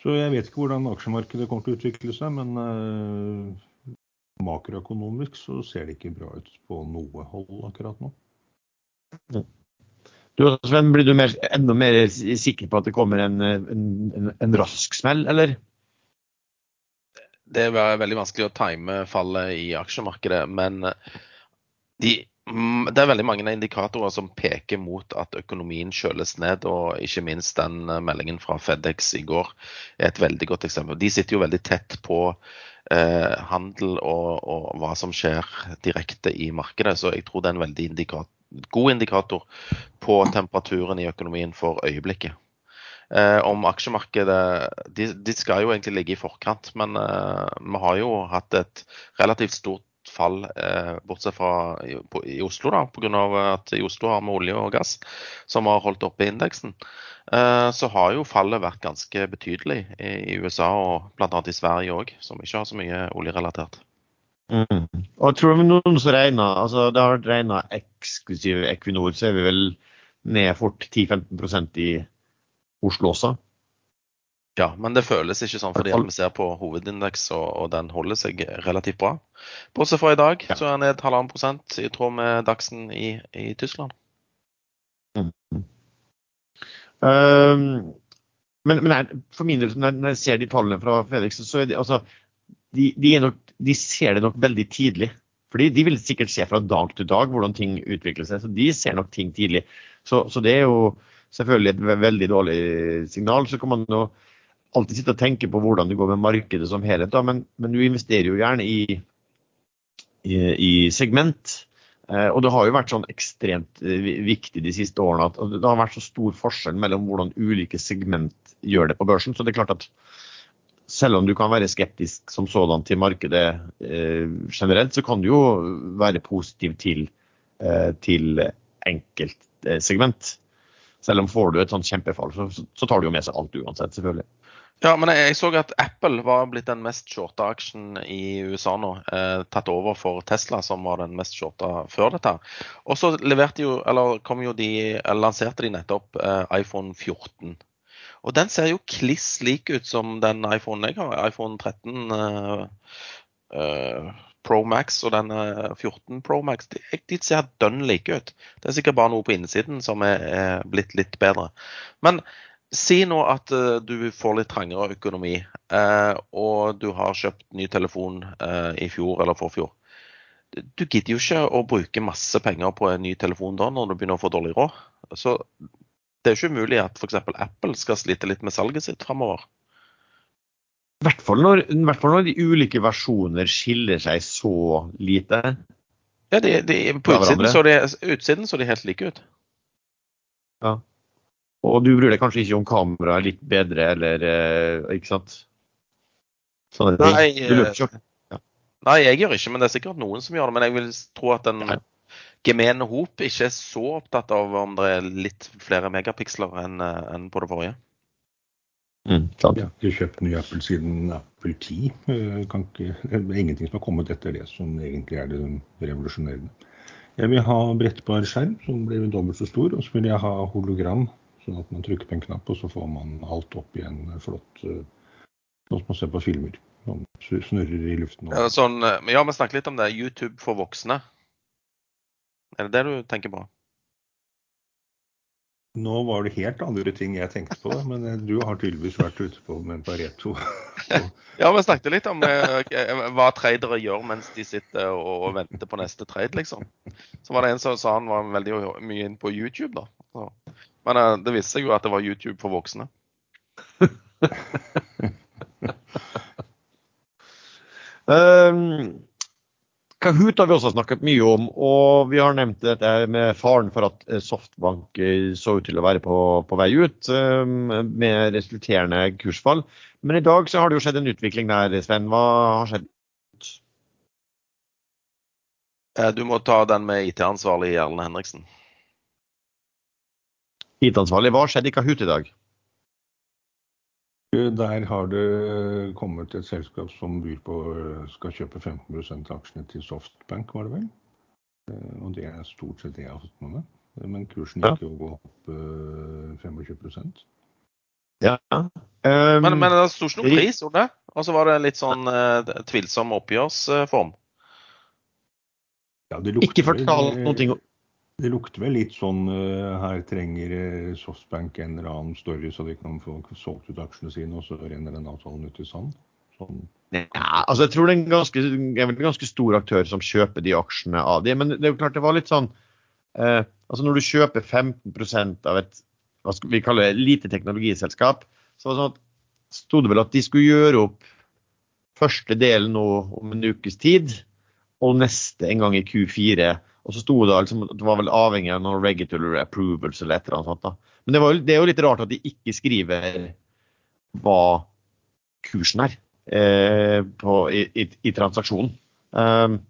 Så jeg vet ikke hvordan aksjemarkedet kommer til å utvikle seg, men uh, makroøkonomisk så ser det ikke bra ut på noe hold akkurat nå. Du, Sven, blir du mer, enda mer sikker på at det kommer en, en, en, en rask smell, eller? Det er veldig vanskelig å time fallet i aksjemarkedet, men de det er veldig mange indikatorer som peker mot at økonomien kjøles ned. og Ikke minst den eh, meldingen fra Fedex i går er et veldig godt eksempel. De sitter jo veldig tett på eh, handel og, og, hva som skjer direkte i markedet. Så jeg tror det er en veldig indikator, god indikator på temperaturen i økonomien for øyeblikket. Eh, om aksjemarkedet de, de, skal jo egentlig ligge i forkant, men eh, vi har jo hatt et relativt stort fall, eh, bortsett fra i, Oslo, da, pga. at i Oslo har vi olje og gass som har holdt oppe indeksen. Eh, så har jo fallet vært ganske betydelig i, USA og bl.a. i Sverige òg, som ikke har så mye oljerelatert. Mm. Og jeg tror noen som regner, altså Det har regna eksklusiv Equinor, så er vi vel ned fort 10-15% i Oslo også. Ja, men det føles ikke sånn fordi vi ser på hovedindeks, og, og, den holder seg relativt bra. Bortsett fra i dag, ja. så er den ned halvannen prosent i tråd med Dagsen i, i Tyskland. Mm. Um, men, men jeg, for min del, når jeg ser de tallene fra Fredriksen, så er de, altså, de, de, nok, de ser det nok veldig tidlig. Fordi de vil sikkert se fra dag til dag hvordan ting utvikler seg. Så de ser nok ting tidlig. Så, så det er jo selvfølgelig et veldig dårlig signal. Så kan man jo alltid sitte og tenke på hvordan det går med markedet som helhet, da, men, men, du investerer jo gjerne i, i, i segment. Eh, og det har jo vært sånn ekstremt eh, viktig de siste årene at det har vært så stor forskjell mellom hvordan ulike segment gjør det på børsen. Så det er klart at selv om du kan være skeptisk som sådan til markedet eh, generelt, så kan du jo være positiv til, eh, til enkeltsegment. Selv om får du et sånt kjempefall, så, så tar du jo med seg alt uansett, selvfølgelig. Ja, men jeg, så at Apple var blitt den mest shorta aksjen i USA nå. Eh, tatt over for Tesla, som var den mest shorta før dette. Og så leverte jo, eller kom jo de, lanserte de nettopp eh, iPhone 14. Og den ser jo kliss lik ut som den iPhonen jeg har, iPhone 13 eh, uh, Pro Max og den 14 Pro Max. De, de ser dønn like ut. Det er sikkert bare noe på innsiden som er, er blitt litt bedre. Men Si nå at uh, du får litt trangere økonomi, uh, og du har kjøpt ny telefon uh, i fjor eller forfjor. Du gidder jo ikke å bruke masse penger på en ny telefon da, når du begynner å få dårlig råd. Så det er ikke umulig at f.eks. Apple skal slite litt med salget sitt framover. I hvert, fall når, I hvert fall når de ulike versjoner skiller seg så lite. Ja, de, de, På utsiden så, de, utsiden så de helt like ut. Ja. Og du bryr deg kanskje ikke om kameraet er litt bedre, eller eh, ikke sant? Sånne ting. Nei, du løper ikke. Ja. Nei, jeg gjør ikke, men det er sikkert noen som gjør det. Men jeg vil tro at den gemene hop ikke er så opptatt av om det er litt flere megapiksler enn, en på det forrige. Mm, sant. Jeg har ikke kjøpt ny Apple siden Apple 10. Eh, Kan ikke, det er ingenting som har kommet etter det som egentlig er det revolusjonerende. Jeg vil ha brettbar skjerm som blir dobbelt så stor, og så vil jeg ha hologram, sånn at man trykker på en knapp, og så får man alt opp i en flott eh, Sånn som man ser på filmer. Man snurrer i luften. Ja, sånn, eh, men ja, vi snakket litt om det. YouTube for voksne. Er det det du tenker på? Nå var det helt andre ting jeg tenkte på, men eh, du har tydeligvis vært ute på med Pareto. Ja, vi snakket litt om eh, eh, hva tradere gjør mens de sitter og, og venter på neste trade, liksom. Så var det en som sa han var veldig mye inn på YouTube, da. Så. Men eh, det viste seg jo at det var YouTube for voksne. Um, Kahoot har vi også snakket mye om, og vi har nevnt dette med faren for at eh, Softbank eh, så ut til å være på, på vei ut, um, med resulterende kursfall. Men i dag så har det jo skjedd en utvikling der, Sven. Hva har skjedd? Eh, Du må ta den med IT-ansvarlig Erlend Henriksen. IT-ansvarlig, hva skjedde i Kahoot i dag? Der har det kommet et selskap som byr på skal kjøpe 15 av aksjene til Softbank, var det vel. Eh, Og det er stort sett det jeg har fått med meg. Men kursen gikk jo opp eh, 25 Ja. Um, Men, men det sto ikke noen pris, gjorde det? Og så var det litt sånn uh, tvilsom oppgjørsform. ja, det ikke lukter fortalt vel- noe om Det lukter vel litt sånn eh, her trenger eh, Softbank en eller annen story så de kan få solgt ut aksjene sine, og så renner den avtalen ut i sand. Sånn. Ja, altså jeg tror det er en ganske, en ganske stor aktør som kjøper de aksjene av de, men det er jo klart det var litt sånn eh, altså Når du kjøper 15% av et hva skal vi kalle det, lite teknologiselskap, så var det sånn at sto det vel at de skulle gjøre opp første delen nå om en ukes tid, og neste en gang i Q4. Og så sto det liksom det var vel avhengig av noen regular approvals eller et eller annet sånt. da. Men det, var, det er jo litt rart at de ikke skriver hva kursen er eh, på, i, i, i transaksjonen. Um,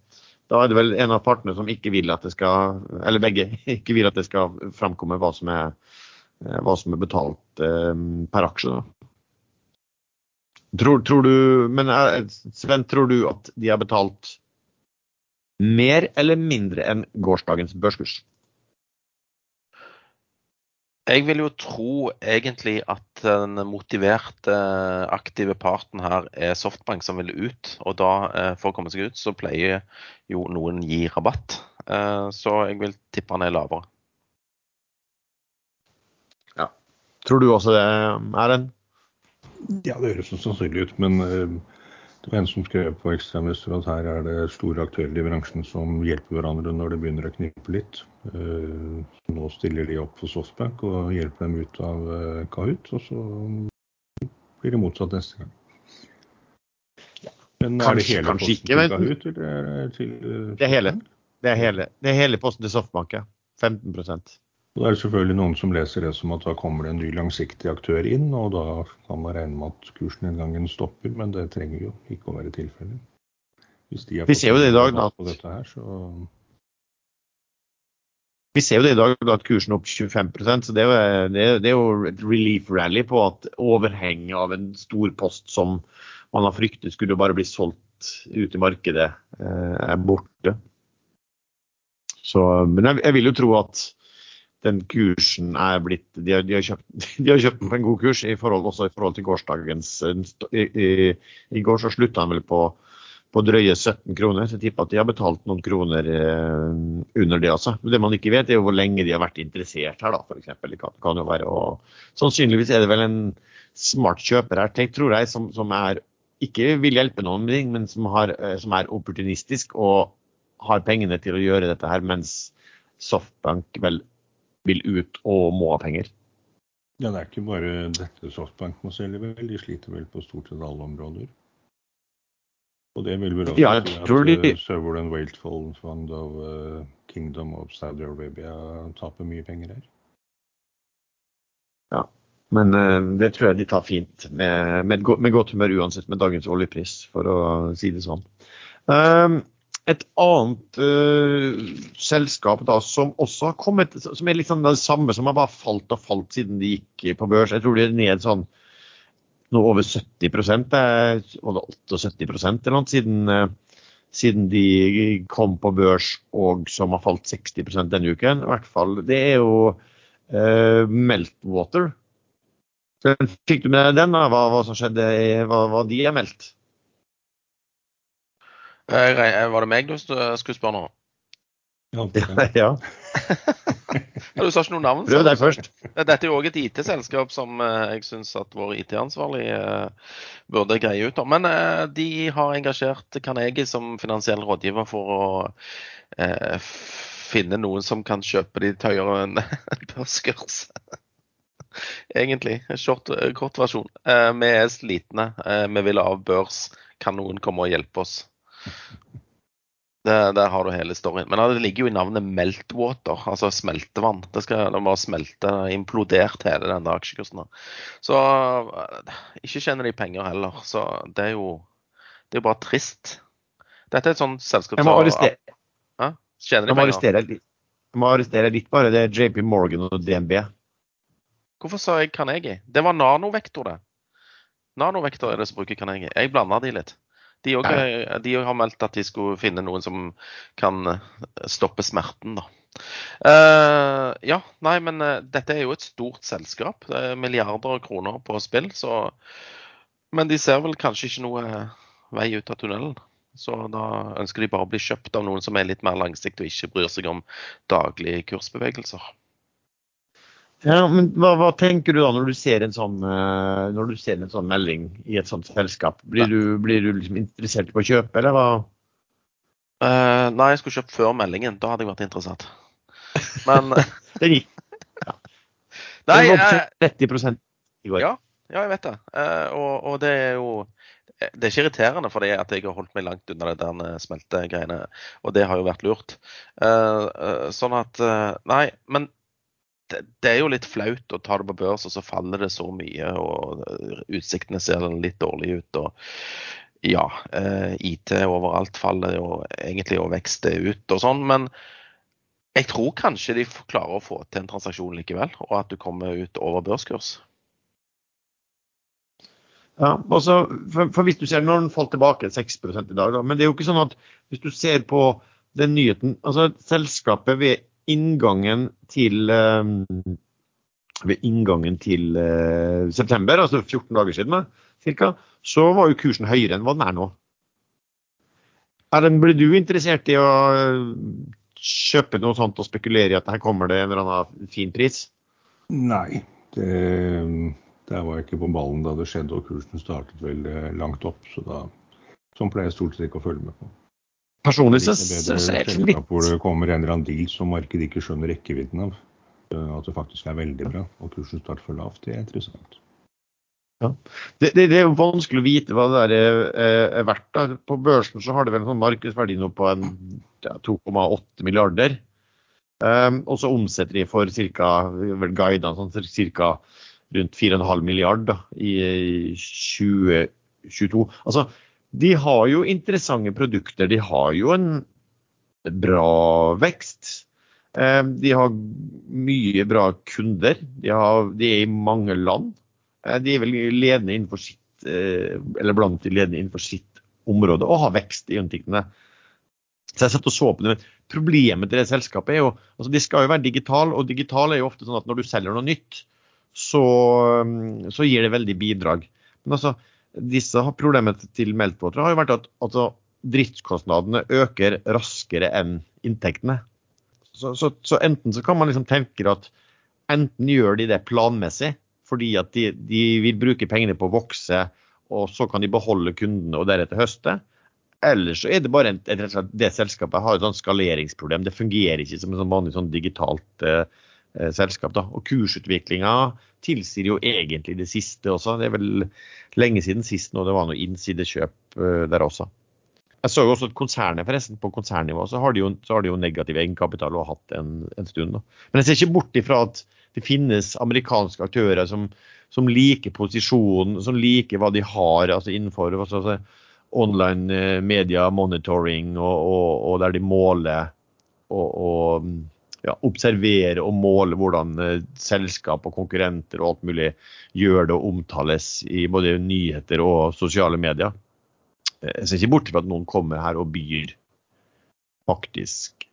da er det vel en av partene som ikke vil at det skal, eller begge, ikke vil at det skal framkomme hva som er, eh, hva som er betalt eh, per aksje. Da. Tror, tror du, men eh, Sven, tror du at de har betalt mer eller mindre enn gårsdagens børskurs? Jeg vil jo tro egentlig at den motiverte, aktive parten her er Softbank som vil ut. Og da, eh, for å komme seg ut, så pleier jo noen gi rabatt. Eh, Så jeg vil tippe han er lavere. Ja. Tror du også det, Erlend? Ja, det høres så sannsynlig ut, men eh, det var en som skrev på Ekstrainvestor at her er det store aktører i bransjen som hjelper hverandre når det begynner å knipe litt. Eh, nå stiller de opp for Softbank og hjelper dem ut av eh, Kahoot, og så blir det motsatt neste gang. Men er det Kanskje, hele kanskje posten ikke, til men- Kahoot, eller er det til eh, Det er hele. Det er hele, det er hele posten til Softbank, ja. 15 Da er selvfølgelig noen som leser det som at da kommer det en ny langsiktig aktør inn, og da kan man regne med at kursen en gang stopper, men det trenger jo ikke å være tilfellet. Vi ser jo det i dag, da, at- her, så Vi ser jo det i dag at kursen er opp 25% så det er, det, er, det er jo et relief rally på at overhenget av en stor post som man har fryktet skulle bare bli solgt ut i markedet, eh, er borte. Så, men jeg, jeg vil jo tro at den kursen er blitt De har, de har, kjøpt, den på en god kurs, i forhold, også i forhold til gårsdagens eh, I, i, i går så slutta han vel på, på drøye 17 kroner. Så jeg tipper at de har betalt noen kroner eh, under det også. Men det man ikke vet, er jo hvor lenge de har vært interessert her, da, f.eks. Det kan, kan jo være å Sannsynligvis er det vel en smart kjøper her, tenk, tror jeg, som, som er ikke vil hjelpe noen, men som, har, eh, som er opportunistisk og har pengene til å gjøre dette her, mens Softbank vel vil ut og må ha penger. Ja, det er ikke bare dette Softbank må selge, vel. De sliter vel på stort sett alle områder. Og det vil vel også Ja, si at de- uh, Sovereign Wealth Fund of eh, Kingdom of Saudi Arabia taper mye penger her. Ja, Men eh, det tror jeg de tar fint med, med, med godt humør uansett med dagens oljepris, for å si det sånn. Um, et annet uh, selskap da, som også har kommet, som er liksom sånn det samme, som har bare falt og falt siden de gikk på børs. Jeg tror de er ned sånn noe over 70 det er var det 78 eller noe siden, uh, siden de kom på børs, og som har falt 60% denne uken. I hvert fall, Det er jo uh, Meltwater. Fikk du med den, da, hva, hva som skjedde, hva, hva de har meldt? Var det meg du skulle spørre nå? Ja. ja. du sa ikke noe navn? Prøv deg først. Dette er jo òg et IT-selskap som eh, jeg syns at vår IT-ansvarlig eh, burde greie ut. Men eh, de har engasjert Carnegie som finansiell rådgiver for å finne noen som kan kjøpe de til høyere enn børskurs. Egentlig. Short, kort versjon. Vi er slitne. Vi vil av børs. Kan noen komme og hjelpe oss? Det, der har du hele storyen. Men det ligger jo i navnet meltwater, altså smeltevann. Det skal det bare smelte, implodert hele den aksjekursen. Så ikke tjener de penger heller. Så det er jo det er bare trist. Dette er et sånt selskap Jeg må arrestere, ja? Tjener de jeg må arrestere, litt. jeg må arrestere litt, bare. Det er JP Morgan og DNB. Hvorfor sa jeg Carnegie? Det var nanovektor, det. Nanovektor er det som bruker Carnegie. Jeg blanda de litt. De, de har meldt at de skulle finne noen som kan eh, stoppe smerten, da. Uh, ja, nei, men uh, dette er jo et stort selskap. Det er milliarder av kroner på spill. Så, men de ser vel kanskje ikke noe vei ut av tunnelen. Så da ønsker de bare å bli kjøpt av noen som er litt mer langsiktig og ikke bryr seg om daglige kursbevegelser. Ja, men hva, hva, tenker du da når du ser en sånn, uh, ser en sånn melding i et sånt selskap? Blir du, blir du liksom interessert på å kjøpe, eller hva? Uh, nei, jeg skulle kjøpt før meldingen. Da hadde jeg vært interessert. Men Den gikk. Ja. Nei, Den var opp 30 i går. Ja, ja, jeg vet det. Uh, og, og, det er jo det er ikke irriterende fordi at jeg har holdt meg langt unna det der smeltegreiene. Og det har jo vært lurt. sånn at Nei, men det, er jo litt flaut å ta det på børs, og så faller det så mye. og Utsiktene ser litt dårlige ut. og ja, eh, IT overalt faller jo egentlig og vekster ut og sånn. Men jeg tror kanskje de klarer å få til en transaksjon likevel, og at du kommer ut over børskurs. Ja, også, for, for, hvis du ser Når den falt tilbake 6 i dag, da, men det er jo ikke sånn at hvis du ser på den nyheten altså Selskapet ved inngangen til eh, ved inngangen til uh, september, altså 14 dager siden, cirka, så var jo kursen høyere enn hva den er nå. Erlend, blir du interessert i å eh, kjøpe noe sånt og spekulere i at her kommer det en eller annen fin pris? Nei, det, der var jeg ikke på ballen da det skjedde og kursen startet vel langt opp. Så da, sånn pleier jeg stort sett ikke å følge med på. Personlig så syns jeg det litt Hvor det kommer en eller annen deal som markedet ikke skjønner rekkevidden av. At det faktisk er veldig bra, og kursen starter for lavt. Det er interessant. Ja. Det, det, det, er jo vanskelig å vite hva det der er, er verdt. Da. På børsen så har det vel en sånn markedsverdi nå på ja, 2,8 milliarder. Um, og så omsetter de for ca. guidene sånn, ca. rundt 4,5 milliarder da, i 2022. Altså, de har jo interessante produkter. De har jo en bra vekst. Eh, de har mye bra kunder. De, har, de er i mange land. Eh, de er vel ledende innenfor sitt, eh, eller blant de ledende innenfor sitt område og har vekst i inntektene. Så jeg satt og så på det. Problemet til det selskapet er jo altså De skal jo være digitale, og digital er jo ofte sånn at når du selger noe nytt, så, så gir det veldig bidrag. Men altså, disse problemene til Meltwater har jo vært at altså, driftskostnadene øker raskere enn inntektene. Så, så, så, enten så kan man liksom tenke at enten gjør de det planmessig, fordi at de, de, vil bruke pengene på å vokse, og så kan de beholde kundene og deretter høste. Eller så er det bare en, det selskapet har et sånn skaleringsproblem. Det fungerer ikke som et sånn vanlig sånn digitalt Eh, selskap. Da. Og kursutviklinga tilsier jo egentlig det siste også. Det er vel lenge siden sist nå det var noe innsidekjøp eh, der også. Jeg så jo også at konsernet, forresten, på konsernnivå så har de jo, har de jo negativ egenkapital og har hatt en, en stund. Da. Men jeg ser ikke bort ifra at det finnes amerikanske aktører som, som liker posisjonen, som liker hva de har altså innenfor altså, online eh, media monitoring, og, og, og der de måler og, og ja, observere og måle hvordan eh, selskap og konkurrenter og alt mulig gjør det og omtales i både nyheter og sosiale medier. Eh, jeg ser ikke bort fra at noen kommer her og byr faktisk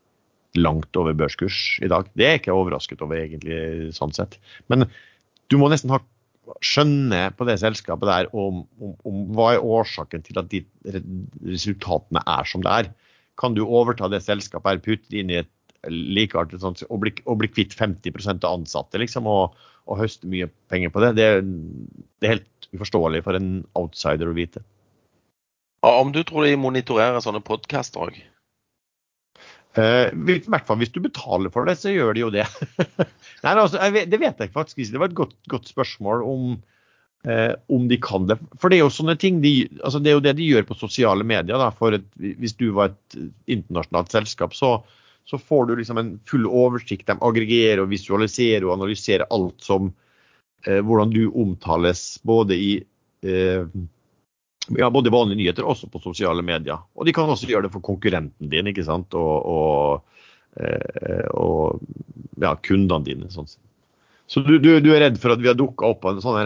langt over børskurs i dag. Det er jeg ikke overrasket over, egentlig, sånn sett. Men du må nesten ha, skjønne på det selskapet der om, om, om hva er årsaken til at de resultatene er som det er. Kan du overta det selskapet her, putte det inn i et likeartet sånn, og, bli, å bli kvitt 50% av ansatte liksom, og, og, høste mye penger på det? det? Det er helt uforståelig for en outsider å vite. Om du tror de monitorerer sånne podkaster òg? Uh, I hvert fall hvis du betaler for det, så gjør de jo det. Nei, altså, vet, Det vet jeg faktisk ikke. Det var et godt, godt spørsmål om, uh, om, de kan det. For det er jo sånne ting de, altså det er jo det de gjør på sosiale medier. Da, for et, hvis du var et internasjonalt selskap, så, så, får du liksom en full oversikt. De aggregerer og visualiserer og analyserer alt som eh, hvordan du omtales både i ja, både vanlige nyheter og også på sosiale medier. Og de kan også gjøre det for konkurrenten din ikke sant? og, og, eh, og ja, kundene dine. Sånn. Så du, du, du, er redd for at vi har dukka opp på en sånn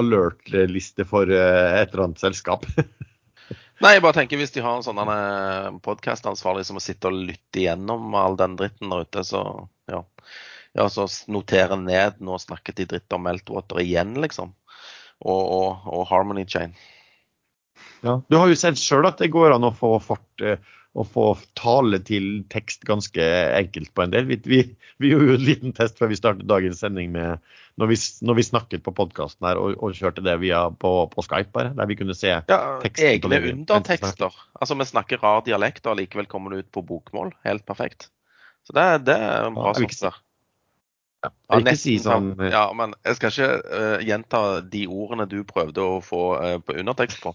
alert-liste for eh, et eller annet selskap? Nei, jeg bare tenker hvis de har en sånn eh, podkastansvarlig som må sitte og lytte igjennom all den dritten der ute, så ja. ja så notere ned nå snakket de dritt om Meltwater igjen, liksom. Og, og, og Harmony Chain. Ja, du har jo sett sjøl at det går an å få fart eh, å få tale til tekst ganske enkelt på en del. Vi, vi, vi gjorde jo en liten test før vi startet dagens sending med når vi, når vi snakket på podkasten her og, og, kjørte det via på, på, Skype, bare, der vi kunne se ja, Egne undertekster. Altså vi snakker rar dialekt og likevel kommer det ut på bokmål. Helt perfekt. Så det, det er en bra ja, software. Ja, ikke si sånn Ja, men jeg skal ikke uh, gjenta de ordene du prøvde å få uh, på undertekst på.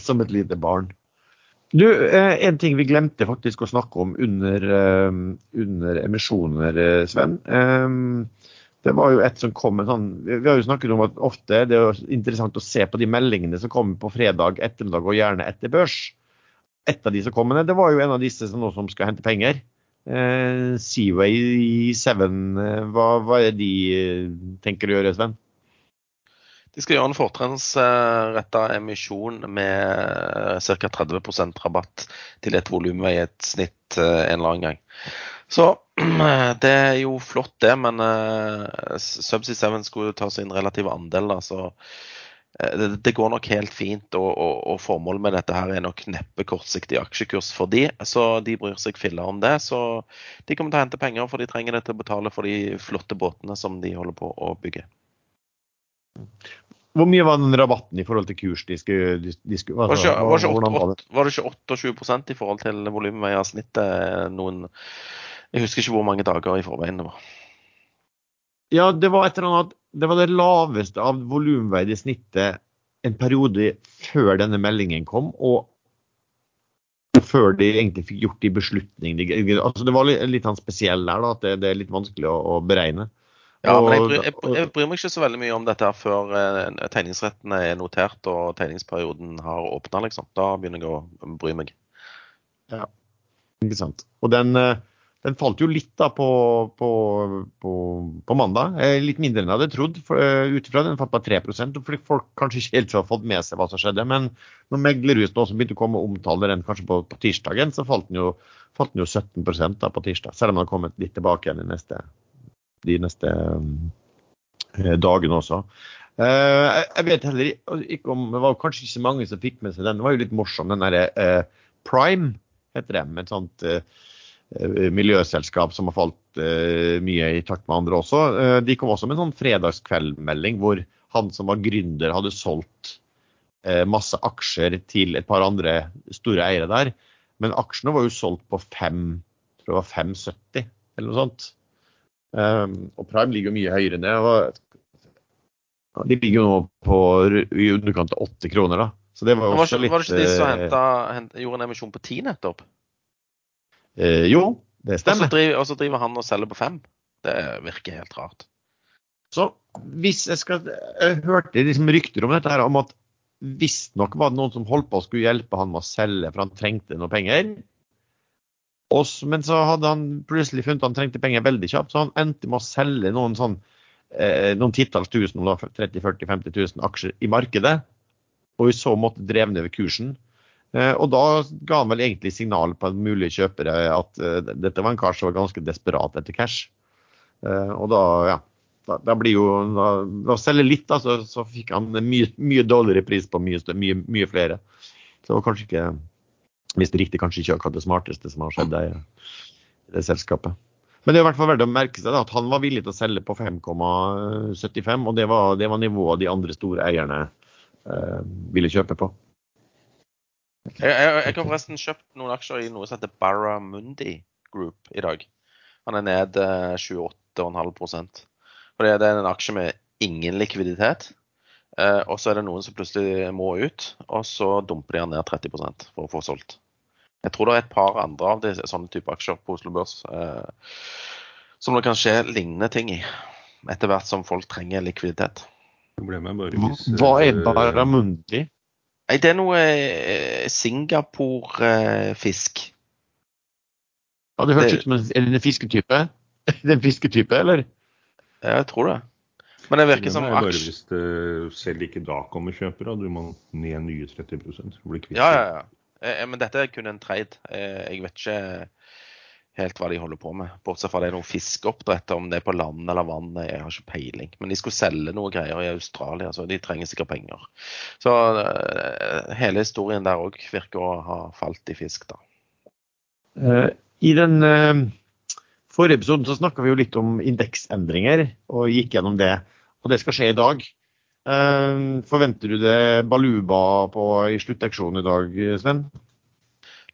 Som et lite barn. Du, eh, En ting vi glemte faktisk å snakke om under, eh, under emisjoner, eh, Sven. Det var jo et som kom en sånn Vi har jo snakket om at ofte det er interessant å se på de meldingene som kommer på fredag ettermiddag og gjerne etter børs. Et av de som kommer, det var jo en av disse som som skal hente penger. Seaway 7, hva, hva er det de tenker å gjøre, Sven? De skal gjøre en fortrinnsretta emisjon med ca. 30% rabatt til et volum i et snitt eh, en eller annen gang. Så det er jo flott, det, men uh, Subsea 7 skulle ta sin relative andel. Da, så uh, det, det, går nok helt fint. Og, og, og, formålet med dette her er nok neppe kortsiktig aksjekurs for de, så de bryr seg filla om det. Så de kommer til å hente penger, for de trenger det til å betale for de flotte båtene som de holder på å bygge. Hvor mye var den rabatten i forhold til kurs de skulle, de, de skulle var, det ikke, var, ikke var, det ikke 28 i forhold til volumveiersnittet noen Jeg husker ikke hvor mange dager i forveien det var. Ja, det var et eller annet Det var det laveste av volumveide snittet en periode før denne meldingen kom, og før de egentlig fikk gjort de beslutningene. Altså, det var litt, litt sånn spesiell der, da, at det, det, er litt vanskelig å, å beregne. Ja, men jeg bryr, jeg, jeg bryr, meg ikke så veldig mye om dette her før eh, tegningsrettene er notert og tegningsperioden har åpna, liksom. Da begynner jeg å bry meg. Ja, ikke sant. Og den, eh, den falt jo litt da på, på, på, på mandag. Eh, litt mindre enn jeg hadde trodd. Uh, ut ifra den falt på 3 fordi folk kanskje ikke helt har fått med seg hva som skjedde. Men når meglerhuset også begynte å komme og omtale den kanskje på, på tirsdagen, så falt den jo, falt den jo 17 da på tirsdag. Selv om den har kommet litt tilbake igjen i neste de neste eh, dagene også. Eh, jeg vet heller ikke om Det var kanskje ikke så mange som fikk med seg den. Det var jo litt morsom, den derre eh, Prime, heter det. Med et sånt miljøselskap som har falt mye i takt med andre også. De kom også med en sånn fredagskveldmelding hvor han som var gründer, hadde solgt masse aksjer til et par andre store eiere der. Men aksjene var jo solgt på 5, tror jeg var 5,70 eller noe sånt. Um, og Prime ligger jo mye høyere det. Og de ligger jo nå på i underkant av åtte kroner. da. Så det var jo også litt Var det ikke de som eh, hentet, hentet, gjorde en emisjon på ti nettopp? Eh, jo, det stemmer. Og så driver, driver, han og selger på fem. Det virker helt rart. Så hvis jeg skal Jeg hørte liksom rykter om dette her, om at visstnok var det noen som holdt på å skulle hjelpe han med å selge, for han trengte noen penger. Og men så hadde han plutselig funnet han trengte penger veldig kjapt, så han endte med å selge noen sånn eh, noen titalls tusen, om det var 30 40 50 000 aksjer i markedet. Og i så måte drev ned kursen. Eh, og da ga han vel egentlig signal på mulige kjøpere at eh, dette var en kar som var ganske desperat etter cash. Eh, og da, ja. Da, da blir jo Ved å selge litt, da, så, så fikk han mye, mye dårligere pris på mye, mye, mye flere. Så det var kanskje ikke Hvis det riktig, kanskje ikke akkurat det smarteste som har skjedd i det selskapet. Men det er i hvert fall verdt å merke seg da, at han var villig til å selge på 5,75, og det var, det var nivået de andre store eierne eh, ville kjøpe på. Jeg, jeg, jeg har forresten kjøpt noen aksjer i noe som heter Barramundi Group i dag. Han er ned eh, 28,5% det er en aksje med ingen likviditet. Eh, og så er det noen som plutselig må ut, og så dumper de den ned 30% for å få solgt. Jeg tror det er et par andre av de, sånne type aksjer på Oslo Børs eh, som det kan skje lignende ting i. Etter hvert som folk trenger likviditet. Problemet er bare Hva hvis hva er eh, Barramundi? Nei, det er noe eh, Singapore-fisk. Ja, det hørtes ut som en, en fisketype. Er en fisketype, eller? Jeg tror det. Men det virker som Problemet er bare hvis det selv ikke da kommer kjøpere, du må ned nye 30 for å bli kvitt Ja, ja, ja. Eh, Men dette er kun en trade. Eh, Jeg vet ikke helt hva de holder på med. Bortsett fra det er noe fiskeoppdrett, om det er på land eller vann, jeg har ikke peiling. Men de skulle selge noe greier i Australia, så de trenger sikkert penger. Så eh, hele historien der òg virker å ha falt i fisk, da. Eh, I den eh, forrige episoden så snakka vi jo litt om indeksendringer, og gikk gjennom det. Og det skal skje i dag. Eh, forventer du det baluba på i sluttauksjonen i dag, Sven?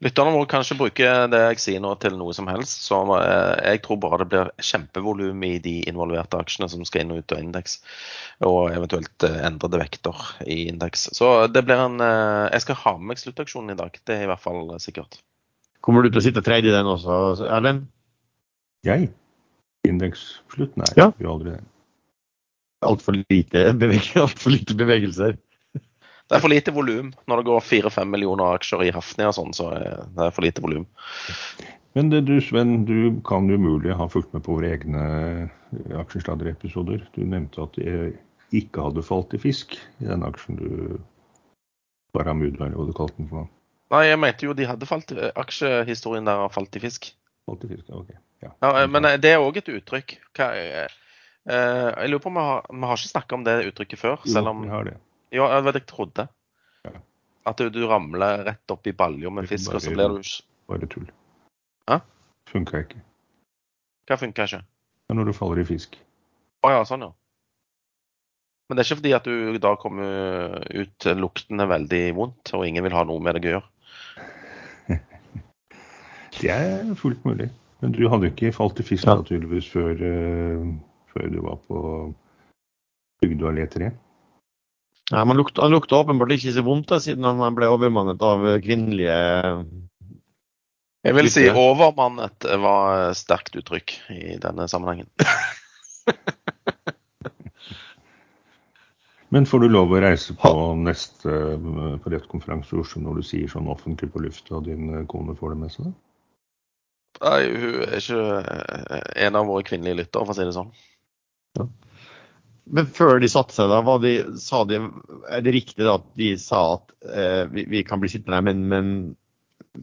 Lytterne må kanskje bruke det jeg sier nå til noe som helst. Så eh, jeg tror bare det blir kjempevolum i de involverte aksjene som skal inn og ut av indeks. Og eventuelt eh, endrede vekter i indeks. Så det blir en eh, Jeg skal ha med meg sluttaksjonen i dag. Det er i hvert fall sikkert. Kommer du til å sitte tredje i den også, Erlend? Jeg? Indeksslutt? Nei, Ja. gjør aldri det. Altfor lite, alt for lite bevegelser. Det er for lite volum. Når det går fire-fem millioner aksjer i Hafnia og sånn, så er det for lite volum. Men det, du Sven, du kan umulig ha fulgt med på våre egne eh, aksjesladderepisoder. Du nevnte at det ikke hadde falt i fisk i den aksjen du Baramud, eller hva du kalte den for noe. Nei, jeg mente jo de hadde falt eh, Aksjehistorien der har falt i fisk. Falt i fisk, ok. Ja. Ja, eh, men det er òg et uttrykk. Hva, er jeg lurer på om vi har, vi har ikke snakka om det uttrykket før, Jo, selv om vi har det. Ja, det var det jeg trodde. Ja. At du, du ramler rett opp i balja med er fisk, og så blir du Bare tull. Hæ? Funka ikke. Hva funker ikke? Det er når du faller i fisk. Å ja, sånn ja. Men det er ikke fordi at du da kommer ut luktende veldig vondt, og ingen vil ha noe med deg å gjøre. Det er fullt mulig. Men du hadde ikke falt i fisk Ja. naturligvis før, eh, før du var på Bygdø allé 3. Nei, man lukta, han lukta åpenbart ikke så vondt da, siden han ble overmannet av kvinnelige Jeg vil si overmannet var sterkt uttrykk i denne sammenhengen. Men får du lov å reise på neste eh, i Oslo når du sier sånn offentlig på lufta, og din eh, kone får det med seg? Nei, hun er ikke eh, en av våre kvinnelige lyttere, for å si det sånn. Men før de satte seg, da, de, sa de, er det riktig da at de sa at eh, vi, vi kan bli sittende her, men, men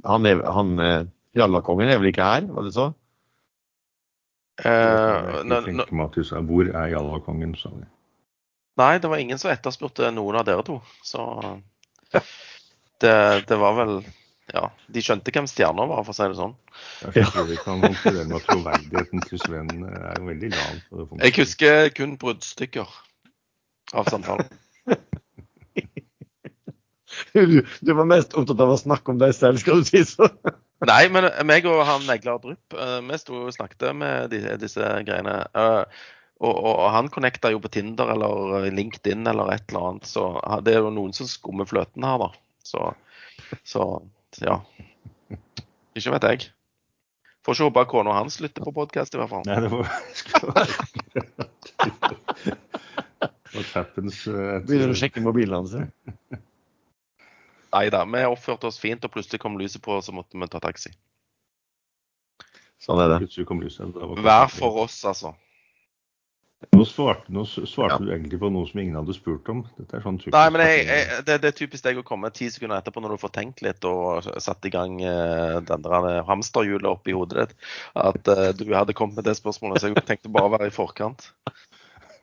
han, er, han eh, Jallakongen er vel ikke her, var det så? Eh, Jeg nå- nå- tenker meg at du sa 'Hvor er Jallakongen', sa de. nei, det var ingen som etterspurte noen av dere to. Så det, det var vel Ja, de skjønte hvem stjerna var, for å si det sånn. Jeg tror vi kan konkludere med at troverdigheten til Sven er jo veldig lav. på det punktet. Jeg husker kun bruddstykker av samtalen. Du, du var mest opptatt av å snakke om deg selv, skal du si så. Nei, men meg og han Neglar Drypp, eh, vi sto og snakket med de, disse greiene. eh, Og, og, og han connecta jo på Tinder eller LinkedIn eller et eller annet. Så det er jo noen som skummer fløten her, da. Så, så ja. Ikke vet jeg. Får ikke håpe kona hans lytter på podkast, i hvert fall. Nei, det var What happens uh, Begynner å sjekke mobilen hans. Nei da, vi oppførte oss fint, og plutselig kom lyset på, så måtte vi ta taxi. Sånn er det. Hver for oss, altså. Nå svarte, nå svarte ja. du egentlig på noe som ingen hadde spurt om. Dette er sånn typisk. Nei, men jeg, jeg, det, det er typisk deg å komme ti sekunder etterpå når du får tenkt litt og satt i gang uh, den der hamsterhjulet oppi hodet ditt, at uh, du hadde kommet med det spørsmålet. Så jeg tenkte bare å være i forkant.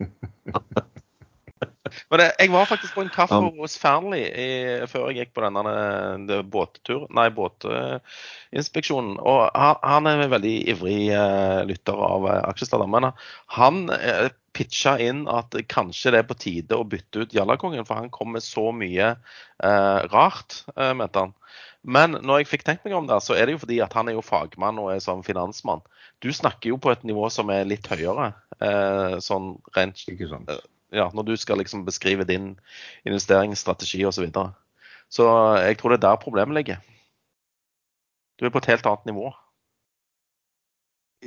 Men det, jeg var faktisk på en kaffe Ja. hos Fearnley før jeg gikk på denne eh, båttur, nei, båtinspeksjonen. Og han, han er en veldig ivrig uh, lytter av uh, Aksjestader. Men han uh, pitcha inn at kanskje det er på tide å bytte ut Jallakongen, for han kom med så mye uh, rart, eh, mente han. Men når jeg fikk tenkt meg om det, så er det jo fordi at han er jo fagmann og er sånn finansmann. Du snakker jo på et nivå som er litt høyere, eh, sånn rent Ikke sant. Ja, når du skal liksom beskrive din investeringsstrategi osv. Så, videre. så jeg tror det er der problemet ligger. Du er på et helt annet nivå.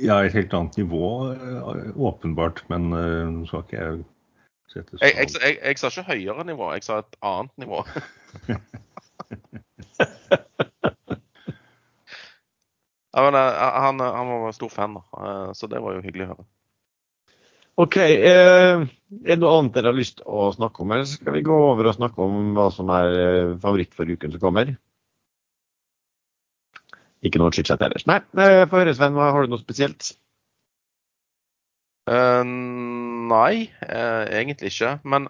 Ja, et helt annet nivå, eh, åpenbart. Men eh, nå skal ikke jeg sette Jeg, jeg, jeg, jeg sa ikke høyere nivå, jeg sa et annet nivå. ja, men, eh, han, han var stor fan, da. Så det var jo hyggelig å høre. OK. Eh, er det noe annet dere har lyst å snakke om, eller skal vi gå over og snakke om hva som er eh, favoritt for uken som kommer? Ikke noe chit-chat ellers. Nei, eh, få høre, Sven. Har du noe spesielt? Uh, nei, uh, egentlig ikke. Men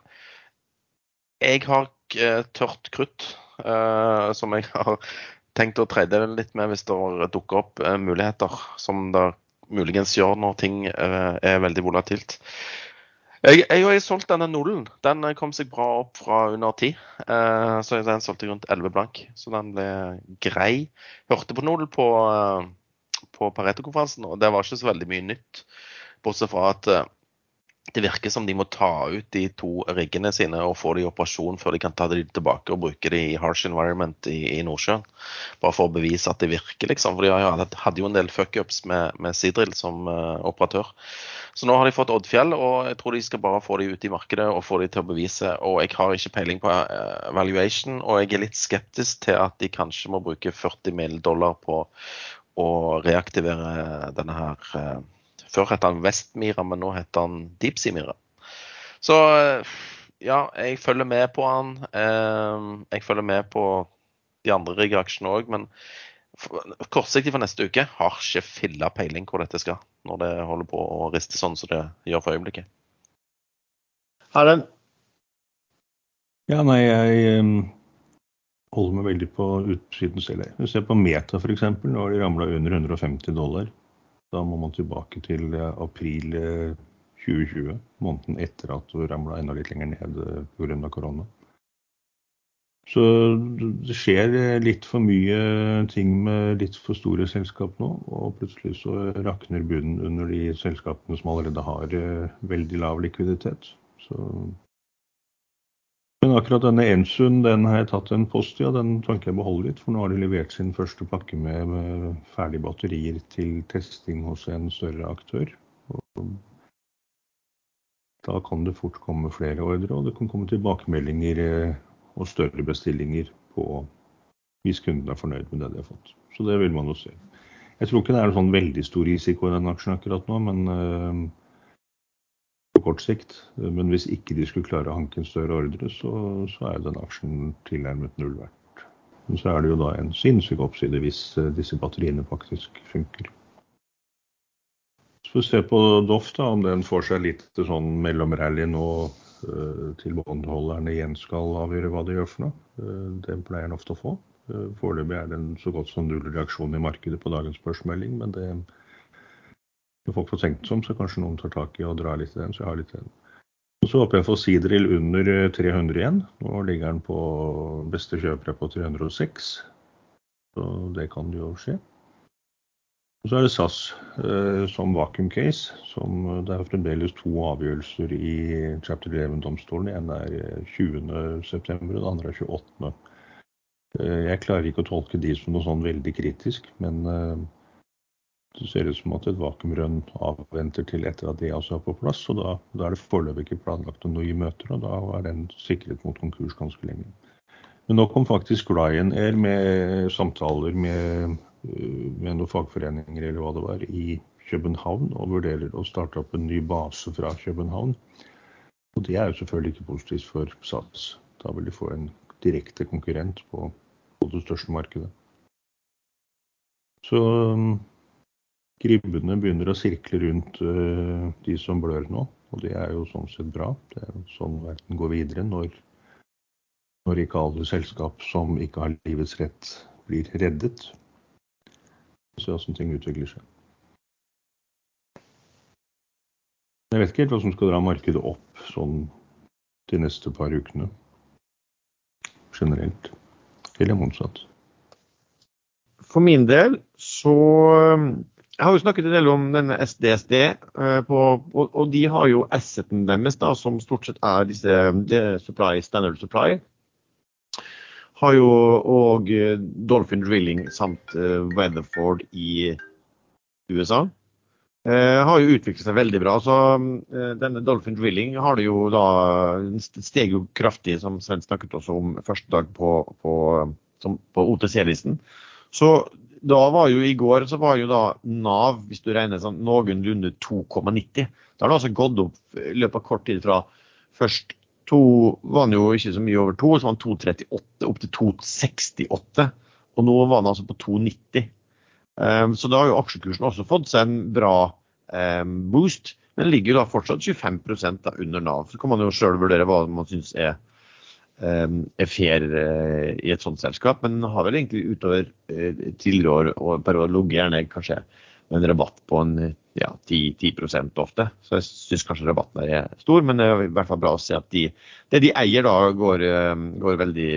jeg har uh, tørt krutt som jeg har tenkt å trade litt med hvis det dukker opp muligheter som det muligens gjør når ting eh, er veldig volatilt. Jeg, jeg har solgt denne nullen. Den kom seg bra opp fra under ti. Eh, så den solgte jeg rundt 11 blank. Så den ble grei. Hørte på null på, eh, på Pareto-konferansen, og det var ikke så veldig mye nytt. Bortsett fra at eh, det virker som de må ta ut de to riggene sine og få de i operasjon før de kan ta de tilbake og bruke de i harsh environment i, i Nordsjøen. Bare for å bevise at det virker, liksom. For de hadde jo en del fuckups med, med Sidrill som uh, operatør. Så nå har de fått Oddfjell, og jeg tror de skal bare få de ut i markedet og få de til å bevise. Og jeg har ikke peiling på eh, valuation, og jeg er litt skeptisk til at de kanskje må bruke 40 mill. dollar på å reaktivere denne her eh, Før het han Vestmira, men nå heter han Deepsea-mira. Så ja, jeg følger med på han. Eh, Jeg følger med på de andre riggaksjene òg, men kortsiktig for neste uke har ikke filla peiling hvor dette skal, når det holder på å riste sånn som det gjør for øyeblikket. Erlend? Ja, nei, jeg holder meg veldig på utsiden selv. Hvis du ser på Meta f.eks., nå har de ramla under 150 dollar. Da må man tilbake til eh, april eh, 2020, måneden etter at du ramla enda litt lenger ned eh, pga. korona. Så det skjer eh, litt for mye ting med litt for store selskap nå, og plutselig så rakner bunnen under de selskapene som allerede har eh, veldig lav likviditet. Så men akkurat denne Ensuen den har jeg tatt en post i, og den tenker jeg beholder litt. For nå har de levert sin første pakke med, med ferdige batterier til testing hos en større aktør. Og da kan det fort komme flere ordre, og det kan komme tilbakemeldinger eh, og større bestillinger på hvis kunden er fornøyd med det de har fått. Så det vil man jo se. Jeg tror ikke det er en sånn veldig stor risiko i den aksjen akkurat nå, men eh, på kort sikt. Men hvis ikke de skulle klare å hanke en større ordre, så, så er den aksjen tilnærmet null verdt. Men så er det jo da en sinnssyk oppside hvis eh, disse batteriene faktisk funker. Så får vi se på Doff, da, om den får seg litt sånn mellomrally nå eh, til båndholderne igjen skal avgjøre hva de gjør for noe. Eh, det pleier den ofte å få. Eh, Foreløpig er det en så godt som null reaksjon i markedet på dagens børsmelding, men det når folk får tenkt seg om, så kanskje noen tar tak i og drar litt i den. Så jeg har litt i den. Og så håper jeg å få Sidril under eh, 300 igjen. Nå ligger den på beste kjøpere på 306. Så det kan jo skje. Og så er det SAS eh, som vacuum case. Som, eh, det er fremdeles to avgjørelser i chapter 11-domstolen. Den ene er 20.9, og den andre er 28. Eh, jeg klarer ikke å tolke de som noe sånn veldig kritisk, men eh, det ser ut som at et vakuumrønn avventer til etter at det også er på plass. og Da, da er det foreløpig ikke planlagt noen nye møter, og da er den sikret mot konkurs ganske lenge. Men nå kom faktisk Ryanair med samtaler med, øh, med noen fagforeninger eller hva det var, i København og vurderer å starte opp en ny base fra København. Og det er jo selvfølgelig ikke positivt for Sats. Da vil de få en direkte konkurrent på, på det største markedet. Så gribbene begynner å sirkle rundt uh, de som blør nå. Og det er jo sånn sett bra. Det er jo sånn verden går videre når, når ikke alle selskap som ikke har livets rett, blir reddet. Se åssen ting utvikler seg. Jeg vet ikke helt hva som skal dra markedet opp sånn de neste par ukene. Generelt. Eller motsatt. For min del så jeg har jo snakket en del om denne SDSD, eh, på, og, de har jo asseten deres, da, som stort sett er disse supply, Standard Supply. Har jo òg eh, Dolphin Drilling samt uh, Weatherford i USA. Uh, har jo utviklet seg veldig bra. så Denne Dolphin Drilling har det jo da steg jo kraftig, som Sven snakket også om første dag på, på, på OTC-listen. Så da var jo i går så var jo da Nav, hvis du regner sånn noenlunde 2,90. Da har det altså gått opp i løpet av kort tid fra først to, var den jo ikke så mye over to, så var den 2,38 opp til 2,68. Og nå var den altså på 2,90. Um, ehm, så da har jo aksjekursen også fått seg en bra um, boost. Men ligger jo da fortsatt 25 da under Nav. Så kan man jo sjøl vurdere hva man syns er er fair eh, i et sånt selskap, men har vel egentlig utover eh, tidligere år og perioder ligget gjerne kanskje med en rabatt på en ja, 10, 10% ofte. Så jeg syns kanskje rabatten er stor, men det er i hvert fall bra å se at de, det de eier da går, eh, går veldig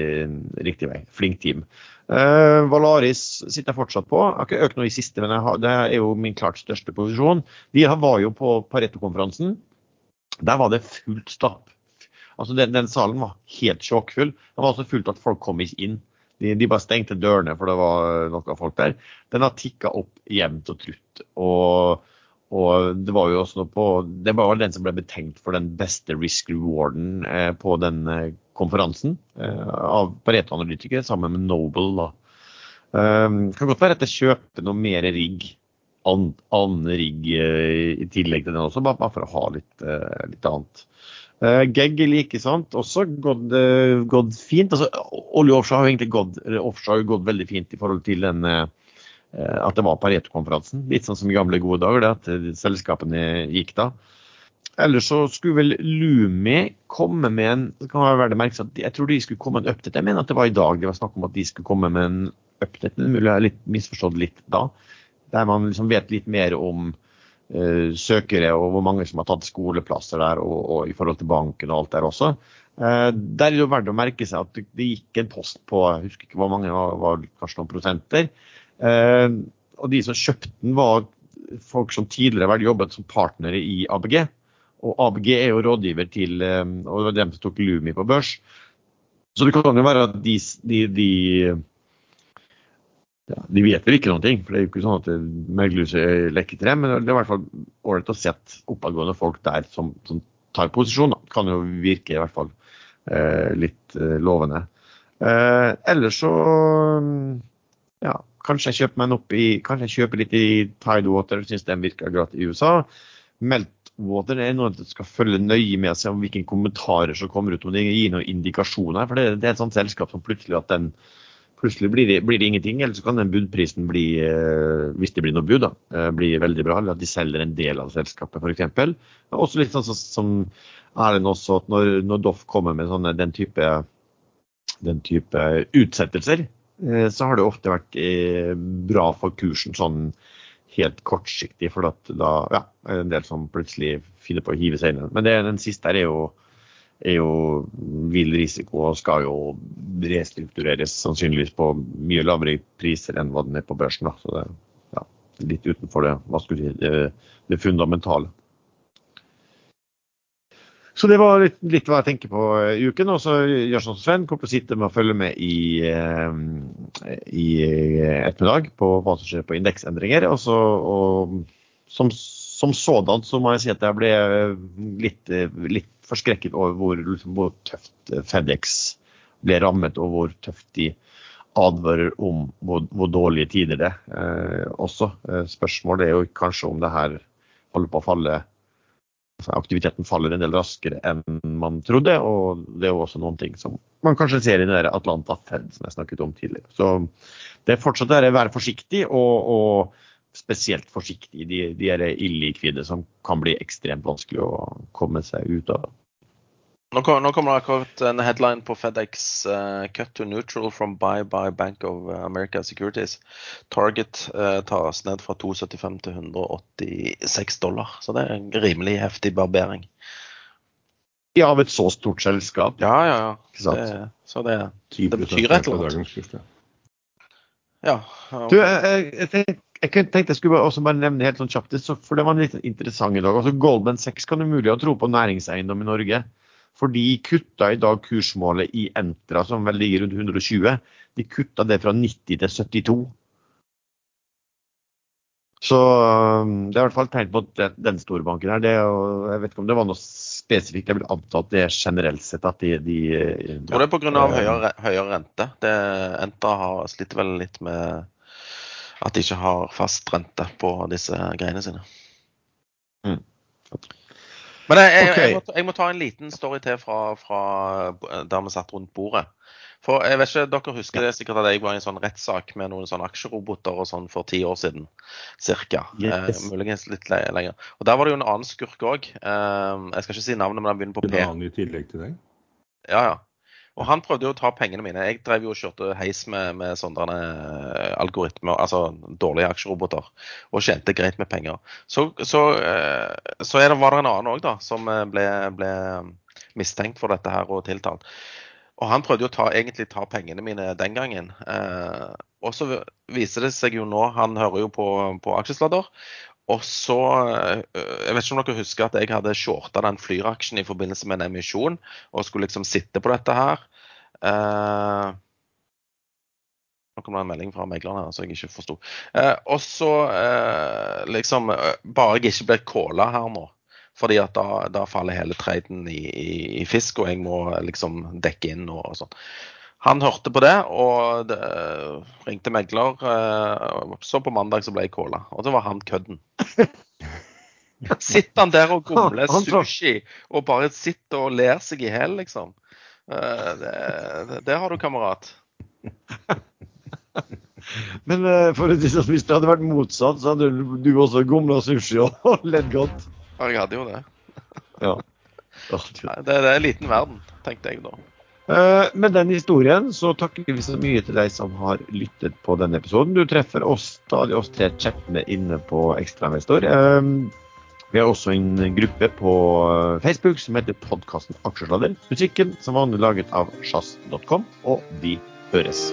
riktig vei. Flink team. Uh, Valaris sitter jeg fortsatt på. Jeg har ikke økt noe i siste, men har, det er jo min klart største posisjon. De var jo på Pareto-konferansen. Der var det fullt stapp Altså den, den, salen var helt sjokkfull. Den var så fullt at folk kom ikke inn. De, de, bare stengte dørene, for det var noen folk der. Den har tikka opp jevnt og trutt. Og, og, det var jo også noe på Det var den som ble betenkt for den beste risk rewarden eh, på den eh, konferansen eh, av Pareto-analytikere sammen med Noble. da. Um, kan godt være at jeg kjøper noe mer rigg, annen rigg eh, i tillegg til den også, bare, bare for å ha litt, uh, litt annet. Uh, Gegg like sant, også gått, uh, gått fint. Altså, olje og offshore har egentlig gått, offshore gått veldig fint i forhold til den, uh, at det var Pareto-konferansen. Litt sånn som i gamle gode dager, det at selskapene gikk da. Ellers så skulle vel Lumi komme med en det kan være det merkes at Jeg tror de skulle komme med en update. Jeg mener at det var i dag det var snakk om at de skulle komme med en update. Mulig jeg har misforstått litt da. Der man liksom vet litt mer om søkere og hvor mange som har tatt skoleplasser der, og, og i forhold til banken og alt der også. Uh, der er det jo verdt å merke seg at det gikk en post på jeg husker ikke hvor mange, var, var kanskje noen prosenter. Uh, og de som kjøpte den, var folk som tidligere har jobbet som partnere i ABG. Og ABG er jo rådgiver til og det var dem som tok Lumi på børs. Så det kan jo være at de, de, de ja, De vet vel ikke noen ting, for det er jo ikke sånn at meglerhuset er dem. Men det er i hvert fall ålreit å sette oppadgående folk der som, som, tar posisjon. Da. Kan jo virke i hvert fall eh, litt eh, lovende. Eh, ellers så ja, kanskje jeg kjøper meg en opp i, kanskje jeg kjøper litt i Tidewater, syns den virker greit i USA. Meltwater er noe du skal følge nøye med se om hvilke kommentarer som kommer ut, om det gir noen indikasjoner. For det, det er et sånt selskap som plutselig at den Plutselig blir det, blir det, ingenting, eller så kan den budprisen bli, eh, hvis det blir noe bud, da, eh, bli veldig bra. Eller at de selger en del av selskapet, f.eks. Også litt sånn som Erlend også, at når, når Doff kommer med sånne, den, type, den type utsettelser, eh, så har det ofte vært bra for kursen sånn helt kortsiktig. For da ja, er det en del som plutselig finner på å hive seg inn. Men det, den siste her er jo er jo vill risiko og skal jo restruktureres sannsynligvis på mye lavere priser enn hva den er på børsen. Da. Så det er ja, litt utenfor det, hva skulle si, det, det fundamentale. Så det var litt, litt, hva jeg tenker på i uken. Og så gjør sånn som Sven, kommer til å sitte med å følge med i, eh, i ettermiddag på hva som skjer på indeksendringer. Og, så, og som, som sådan så må jeg si at jeg ble litt, litt forskrekket over hvor, liksom, hvor tøft FedEx ble rammet, og hvor tøft de advarer om hvor, hvor dårlige tider det er også. Spørsmålet er jo kanskje om det her holder på å falle altså Aktiviteten faller en del raskere enn man trodde, og det er jo også noen ting som man kanskje ser i den Atlanta Fed som jeg snakket om tidligere. Så det fortsatt er å være forsiktig, og, og spesielt forsiktig De, de, er illikvide som kan bli ekstremt vanskelig å komme seg ut av. Nå kommer, nå kommer det akkurat en headline på FedEx. Uh, cut to neutral from buy by Bank of America Securities. Target uh, tas ned fra 2,75 til 186 dollar. Så det er en rimelig heftig barbering. Ja, av et så stort selskap. Ja, ja. ja. Det, så det, det betyr et eller annet. Ja. Du, jeg, jeg, tenkte, jeg, tenkte jeg skulle også bare nevne helt sånn kjapt, for det var en litt interessant i dag. Altså, Goldman 6 kan umulig ha tro på næringseiendom i Norge. For de kutta i dag kursmålet i Entra, som vel ligger rundt 120. De kutta det fra 90 til 72. Så um, det er i hvert fall tegn på at den storbanken her det, Jeg vet ikke om det var noe spesifikt. Jeg vil anta at det er generelt sett at de, de Jeg tror det er pga. Høyere, høyere rente. Det, Entra har sliter vel litt med at de ikke har fast rente på disse greiene sine. Mm. Men jeg, jeg, okay. jeg, må, jeg, må, ta en liten story til fra, fra der vi satt rundt bordet. For jeg vet ikke, Dere husker det sikkert at jeg var i en sånn rettssak med noen sånne aksjeroboter og sånn for ti år siden. Cirka. Yes. Eh, muligens litt lenger. Og Der var det jo en annen skurk òg. Eh, jeg skal ikke si navnet, men han begynner på P. En annen i tillegg til deg? Ja, ja. Og han prøvde jo å ta pengene mine. Jeg drev jo og kjørte heis med, med sånne eh, algoritmer, altså dårlige aksjeroboter, og tjente greit med penger. Så, så, eh, så det, var det en annen òg, da, som eh, ble, ble, mistenkt for dette her og tiltalt. Og han prøvde jo å ta, egentlig ta pengene mine den gangen. Og så viser det seg jo nå, han hører jo på, på aksjesladder, og så eh, Jeg vet ikke om dere husker at jeg hadde shorta den Flyr-aksjen i forbindelse med en emisjon, og skulle liksom sitte på dette her. Eh, nå kom det en melding fra megleren her, så jeg ikke forsto. Eh, og så eh, liksom eh, Bare jeg ikke blir calla her nå. Fordi at da, da faller hele traden i, i, i, fisk, og jeg må liksom dekke inn og, og sånn. Han hørte på det og det, ringte megler. Eh, så på mandag så ble jeg calla, og da var han kødden. Sitter han der og gomler sushi og bare sitter og ler seg i hjel, liksom. Eh, det, det, det, har du, kamerat. Men for å si sånn, hvis det hadde vært motsatt, så hadde du også gomla sushi og ledd godt. Ja, jeg hadde jo det. ja. Det, det er en liten verden, tenkte jeg da. Eh, med den historien så takker vi så mye til deg som har lyttet på denne episoden. Du treffer oss stadig oss tre chattene inne på Ekstrainvestor. Eh, vi har også en gruppe på Facebook som heter podkasten Aksjesladder. Musikken som vanlig laget av sjazz.com, og vi høres.